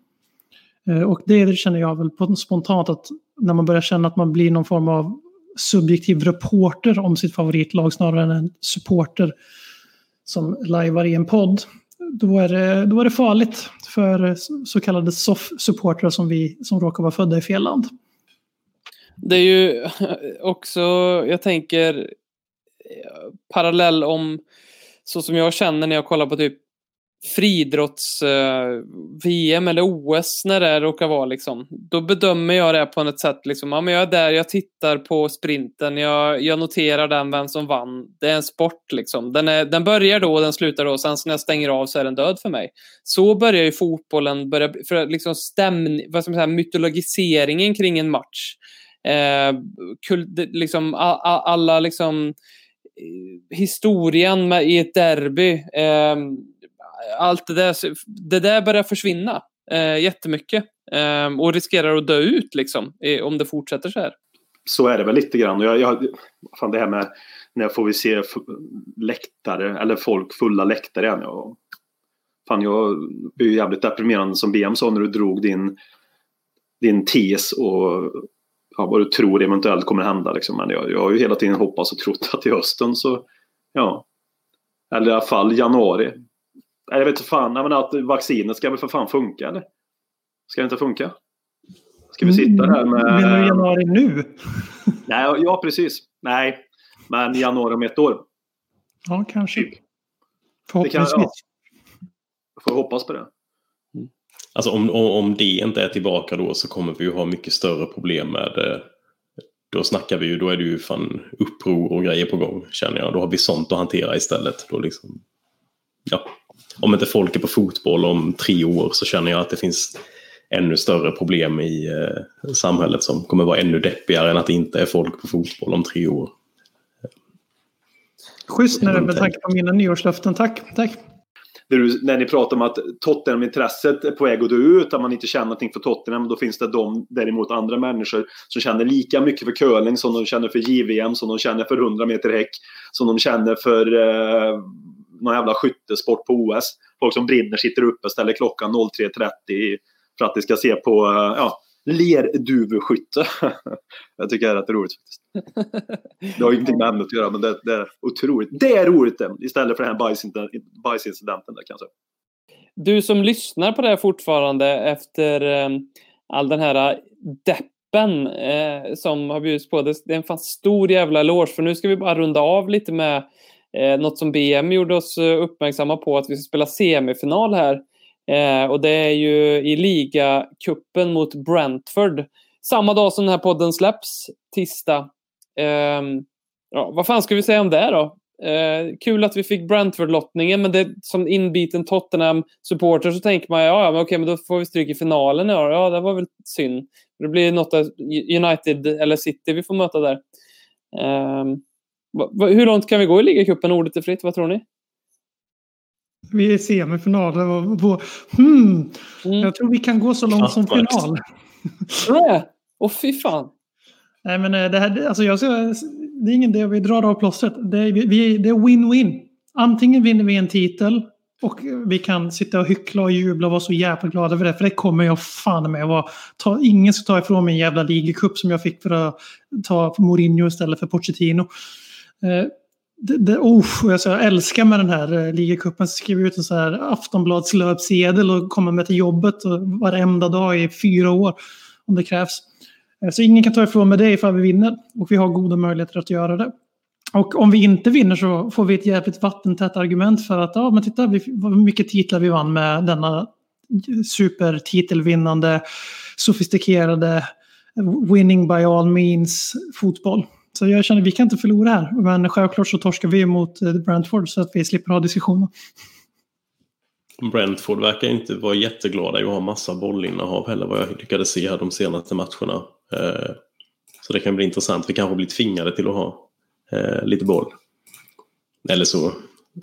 Eh, och det känner jag väl spontant att när man börjar känna att man blir någon form av subjektiv reporter om sitt favoritlag snarare än en supporter som lajvar i en podd då är, det, då är det farligt för så kallade soff-supportrar som vi som råkar vara födda i fel land. Det är ju också, jag tänker eh, parallell om så som jag känner när jag kollar på typ friidrotts-VM eh, eller OS när det råkar vara. Liksom. Då bedömer jag det på något sätt. Liksom, ja, men jag är där, jag tittar på sprinten, jag, jag noterar den, vem som vann. Det är en sport. Liksom. Den, är, den börjar då och den slutar då. Sen när jag stänger av så är den död för mig. Så börjar ju fotbollen, börja, för liksom stämning, vad ska man säga, mytologiseringen kring en match. Eh, kul, liksom, alla, alla liksom, eh, historien med, i ett derby. Eh, allt det där, det där börjar försvinna eh, jättemycket eh, och riskerar att dö ut liksom, om det fortsätter så här. Så är det väl lite grann. Jag, jag, fan det här med när får vi se läktare eller folk fulla läktare igen. Jag, fan jag blir jävligt deprimerande som BM sa när du drog din, din tes och ja, vad du tror eventuellt kommer hända. Liksom. Men jag, jag har ju hela tiden hoppats och trott att i hösten så ja, eller i alla fall januari jag vet inte fan, jag menar att vaccinet ska väl för fan funka eller? Ska det inte funka? Ska vi sitta här med... Menar du januari nu? [laughs] Nej, ja precis. Nej, men januari om ett år. Ja, kanske. Typ. Förhoppningsvis. Kan, ja. Får hoppas på det. Alltså om, om det inte är tillbaka då så kommer vi ju ha mycket större problem med det. Då snackar vi ju, då är det ju fan uppror och grejer på gång känner jag. Då har vi sånt att hantera istället. Då liksom, ja om inte folk är på fotboll om tre år så känner jag att det finns ännu större problem i eh, samhället som kommer vara ännu deppigare än att det inte är folk på fotboll om tre år. Schysst när med tanke på mina nyårslöften. Tack, tack. när ni pratar om att Tottenham-intresset är på väg att dö ut, att man inte känner någonting för Tottenham, då finns det de, däremot andra människor som känner lika mycket för curling som de känner för JVM, som de känner för 100 meter häck, som de känner för eh, någon jävla skyttesport på OS. Folk som brinner sitter uppe och ställer klockan 03.30 för att de ska se på, eh, ja, lerduveskytte. [laughs] jag tycker det är rätt roligt. faktiskt. Det har ingenting med ämnet att göra men det, det är otroligt. Det är roligt det, istället för den här bajsincidenten, bajsincidenten där kanske. Du som lyssnar på det här fortfarande efter eh, all den här eh, deppen eh, som har bjudits på. Det, det är en fan stor jävla eloge för nu ska vi bara runda av lite med eh, något som BM gjorde oss eh, uppmärksamma på att vi ska spela semifinal här. Eh, och det är ju i ligacupen mot Brentford. Samma dag som den här podden släpps, tisdag. Eh, ja, vad fan ska vi säga om det då? Eh, kul att vi fick Brentford-lottningen, men det, som inbiten Tottenham-supporter så tänker man ja, men okej, men då får vi stryk i finalen. Ja, ja det var väl synd. Det blir något United eller City vi får möta där. Eh, hur långt kan vi gå i ligacupen? Ordet är fritt. Vad tror ni? Vi är i semifinal. Hmm. Mm. Jag tror vi kan gå så långt som final. Tror Åh, fy fan. Nej, men eh, det, här, alltså jag ska, det är ingen idé vi drar av plåstret. Det är, vi, det är win-win. Antingen vinner vi en titel och vi kan sitta och hyckla och jubla och vara så jävla glada för det. För det kommer jag fan med. Vara, ta, ingen ska ta ifrån mig en jävla ligacup som jag fick för att ta Mourinho istället för Pochettino. Eh, det, det, oh, jag, jag älskar med den här eh, ligacupen. Skriva ut en så här Aftonbladslöpsedel och komma med till jobbet och varenda dag i fyra år om det krävs. Eh, så ingen kan ta ifrån mig det ifall vi vinner. Och vi har goda möjligheter att göra det. Och om vi inte vinner så får vi ett jävligt vattentätt argument för att ja, men titta vad mycket titlar vi vann med denna supertitelvinnande, sofistikerade, winning by all means fotboll. Så jag känner att vi kan inte förlora här. Men självklart så torskar vi mot eh, Brentford så att vi slipper ha diskussioner. Brentford verkar inte vara jätteglada i att ha massa bollinnehav heller vad jag lyckades se här de senaste matcherna. Eh, så det kan bli intressant. Vi kanske blir tvingade till att ha eh, lite boll. Eller så,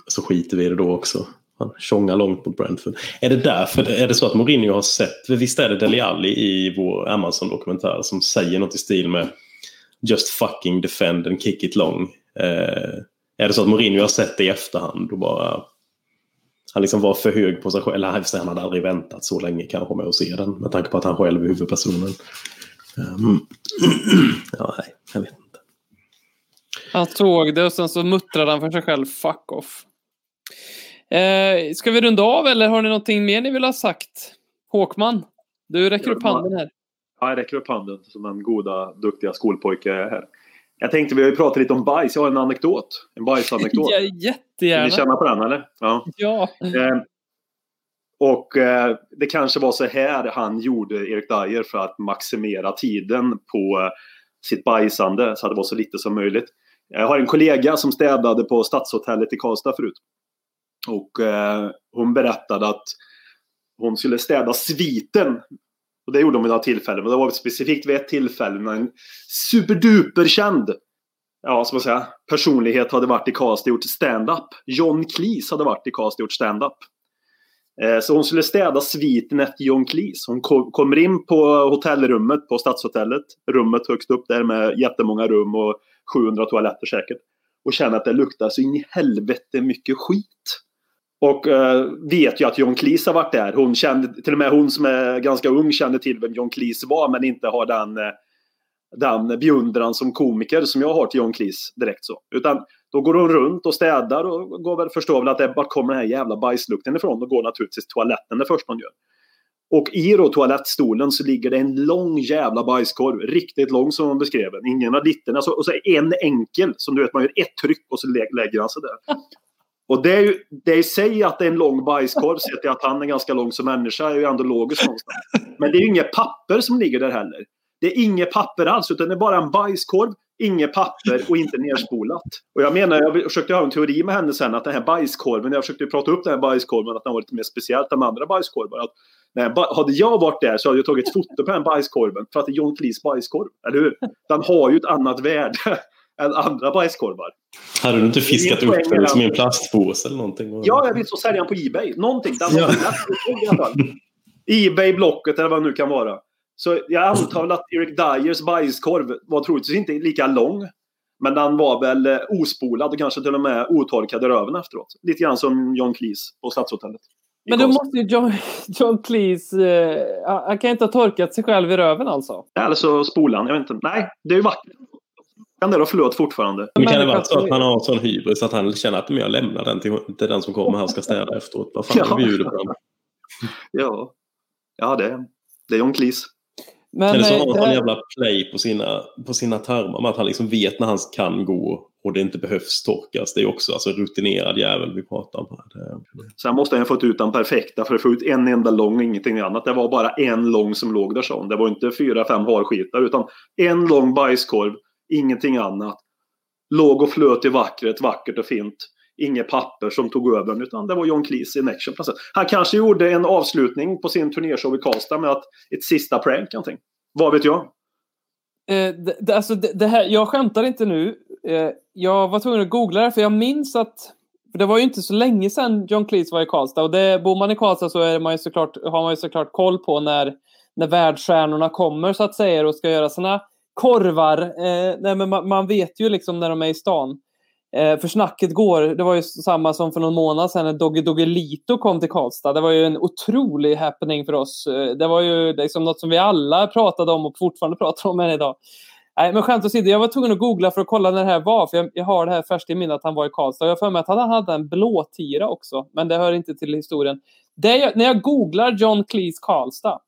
så skiter vi i det då också. Han tjongar långt mot Brentford. Är det därför, är det så att Mourinho har sett, visst är det Deli Alli i vår Amazon-dokumentär som säger något i stil med Just fucking defend and kick it long. Eh, är det så att Mourinho har sett det i efterhand och bara han liksom var för hög på sig själv. Eller han hade aldrig väntat så länge kanske med att se den. Med tanke på att han själv är huvudpersonen. Um, [clears throat] ja, nej, jag vet inte. Han såg det och sen så muttrade han för sig själv. Fuck off. Eh, ska vi runda av eller har ni någonting mer ni vill ha sagt? Håkman, du räcker upp handen här. Ja, jag räcker upp handen som den goda, duktiga skolpojke jag är här. Jag tänkte, vi har ju pratat lite om bajs. Jag har en anekdot. En bajsanekdot. [laughs] ja, jättegärna. Vill ni känna på den eller? Ja. ja. Eh, och eh, det kanske var så här han gjorde Erik Dyer för att maximera tiden på eh, sitt bajsande så att det var så lite som möjligt. Jag har en kollega som städade på Stadshotellet i Karlstad förut. Och eh, hon berättade att hon skulle städa sviten och det gjorde de vid några tillfällen. Men det var specifikt vid ett tillfälle när en superduperkänd ja, ska man säga, personlighet hade varit i Karlstad och gjort stand-up. John Cleese hade varit i Karlstad och gjort stand-up. Eh, så hon skulle städa sviten efter John Cleese. Hon kommer in på hotellrummet på Stadshotellet. Rummet högst upp där med jättemånga rum och 700 toaletter säkert. Och känner att det luktar så in i helvete mycket skit. Och eh, vet ju att John Cleese har varit där. Hon kände, till och med hon som är ganska ung kände till vem John Cleese var men inte har den, eh, den beundran som komiker som jag har till John Cleese direkt så. Utan då går hon runt och städar och går väl, förstår väl att det, vart kommer den här jävla bajslukten ifrån och går naturligtvis till toaletten det första hon gör. Och i då toalettstolen så ligger det en lång jävla bajskorv. Riktigt lång som hon beskrev den. Ingen av ditterna. Alltså, och så en enkel som du vet man gör ett tryck och så lägger han sig där. Och det är ju det i sig att det är en lång bajskorv, sett till att han är ganska lång som människa, är ju ändå logiskt någonstans. Men det är ju inget papper som ligger där heller. Det är inget papper alls, utan det är bara en bajskorv, inget papper och inte nerspolat. Och jag menar, jag försökte ha en teori med henne sen att den här bajskorven, jag försökte prata upp den här bajskorven, att den var lite mer speciellt än andra bajskorvar. Att, nej, hade jag varit där så hade jag tagit ett foto på den bajskorven för att det är John Cleese bajskorv, eller hur? Den har ju ett annat värde än andra bajskorvar. Hade du inte fiskat upp den som i en plastpåse eller någonting? Ja, jag vill så sälja den på Ebay. Någonting. Den ja. Ebay, Blocket eller vad det nu kan vara. Så jag antar väl att Eric Dyers bajskorv var troligtvis inte lika lång. Men den var väl eh, ospolad och kanske till och med otorkad i röven efteråt. Lite grann som John Cleese på Stadshotellet. Men då måste ju John, John Cleese... Eh, han kan inte ha torkat sig själv i röven alltså? Eller så spolan, jag vet inte. Nej, det är ju vackert. Kan det då förlåt fortfarande? Men kan det vara så att han har en sån hybris att han känner att jag lämnar den till, till den som kommer här och ska städa efteråt. Vad fan [laughs] Ja. bjuder på den? Ja, ja det, det är John Cleese. Men, Eller så har eh, han det sån här- jävla play på sina, på sina tarmar. med Att han liksom vet när han kan gå och det inte behövs torkas. Det är också alltså rutinerad jävel vi pratar om. här. Det, Sen måste han ha fått ut den perfekta för att få ut en enda lång och ingenting annat. Det var bara en lång som låg där så. Det var inte fyra, fem harskitar utan en lång bajskorv, ingenting annat. Låg och flöt i vackret, vackert och fint. Inget papper som tog över utan det var John Cleese in action. Han kanske gjorde en avslutning på sin turnéshow i Karlstad med att ett sista prank någonting. Vad vet jag? Eh, det, det, alltså det, det här, jag skämtar inte nu. Eh, jag var tvungen att googla det för jag minns att för det var ju inte så länge sedan John Cleese var i Karlstad och det, bor man i Karlstad så är man ju såklart, har man ju såklart koll på när, när världsstjärnorna kommer så att säga och ska göra sina korvar. Eh, nej, men man, man vet ju liksom när de är i stan. Eh, för snacket går, det var ju samma som för någon månad sedan när Dogge Doggelito kom till Karlstad. Det var ju en otrolig happening för oss. Eh, det var ju liksom något som vi alla pratade om och fortfarande pratar om än idag. Nej, men skämt åsido, jag var tvungen att googla för att kolla när det här var, för jag, jag har det här färskt i minnet att han var i Karlstad. Jag har för mig att han hade en blå tira också, men det hör inte till historien. Det jag, när jag googlar John Cleese Karlstad,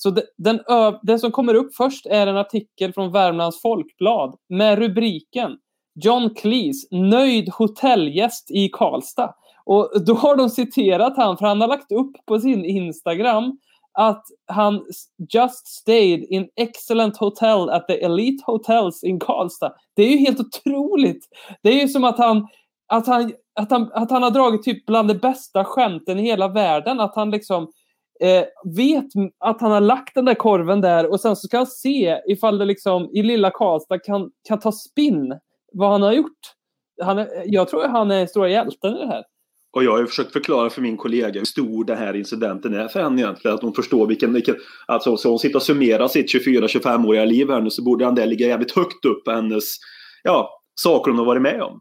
så det, den, det som kommer upp först är en artikel från Värmlands Folkblad med rubriken John Cleese, nöjd hotellgäst i Karlstad. Och då har de citerat han, för han har lagt upp på sin Instagram att han just stayed in excellent hotel at the elite hotels in Karlstad. Det är ju helt otroligt. Det är ju som att han, att han, att han, att han har dragit typ bland de bästa skämten i hela världen. Att han liksom eh, vet att han har lagt den där korven där och sen så ska han se ifall det liksom i lilla Karlstad kan, kan ta spinn vad han har gjort. Han är, jag tror han är stora hjälten i det här. Och jag har ju försökt förklara för min kollega hur stor den här incidenten är för henne egentligen. Att hon förstår vilken... vilken alltså, så hon sitter och summerar sitt 24-25-åriga liv här nu så borde han där ligga jävligt högt upp på hennes ja, saker hon har varit med om.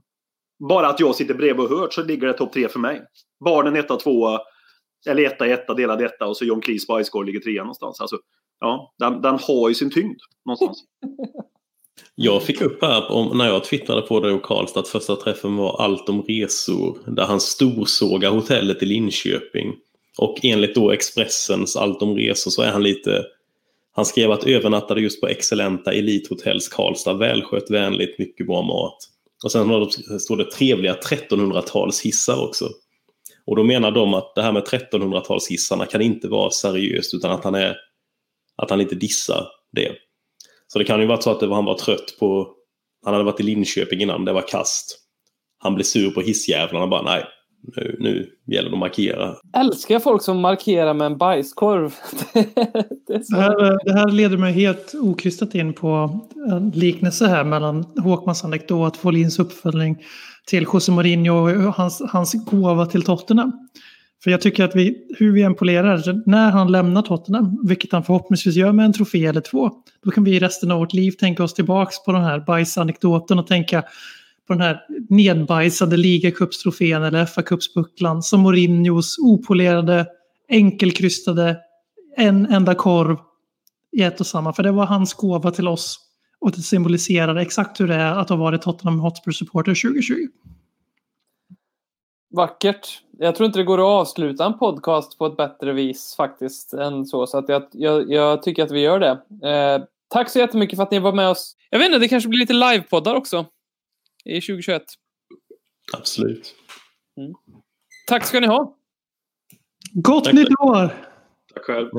Bara att jag sitter bredvid och hört så ligger det topp tre för mig. Barnen etta, tvåa, eller etta, etta, delad etta och så John Cleese bajskorv ligger trea någonstans. Alltså, ja, den, den har ju sin tyngd någonstans. [laughs] Jag fick upp här om, när jag twittrade på det och Karlstad att första träffen var allt om resor. Där han storsågar hotellet i Linköping. Och enligt då Expressens allt om resor så är han lite... Han skrev att övernattade just på excellenta elithotells Karlstad. Välskött, vänligt, mycket bra mat. Och sen det- står det trevliga 1300-talshissar också. Och då menar de att det här med 1300-talshissarna kan inte vara seriöst utan att han är... Att han inte dissar det. Så det kan ju varit så att det var, han var trött på... Han hade varit i Linköping innan, det var kast. Han blev sur på hissjävlarna och bara nej, nu, nu gäller det att markera. Älskar folk som markerar med en bajskorv. [laughs] det. Det här, det här leder mig helt okrystat in på en liknelse här mellan Håkmans anekdot, Folins uppföljning till José Mourinho och hans, hans gåva till Tottenham. För jag tycker att vi, hur vi än polerar, när han lämnar Tottenham, vilket han förhoppningsvis gör med en trofé eller två, då kan vi i resten av vårt liv tänka oss tillbaks på den här bajsanekdoten och tänka på den här nedbajsade ligacupstrofén eller fa cupsbucklan som Mourinhos opolerade, enkelkrystade, en enda korv i ett och samma. För det var hans gåva till oss och det symboliserade exakt hur det är att ha varit Tottenham Hotspur-supporter 2020. Vackert. Jag tror inte det går att avsluta en podcast på ett bättre vis faktiskt än så. Så att jag, jag, jag tycker att vi gör det. Eh, tack så jättemycket för att ni var med oss. Jag vet inte, det kanske blir lite livepoddar också i 2021. Absolut. Tack ska ni ha. Gott Tack. nytt år! Tack själv.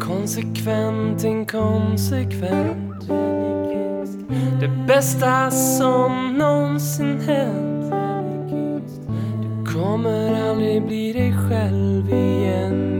Konsekvent, inkonsekvent Det bästa som någonsin hänt Du kommer aldrig bli dig själv igen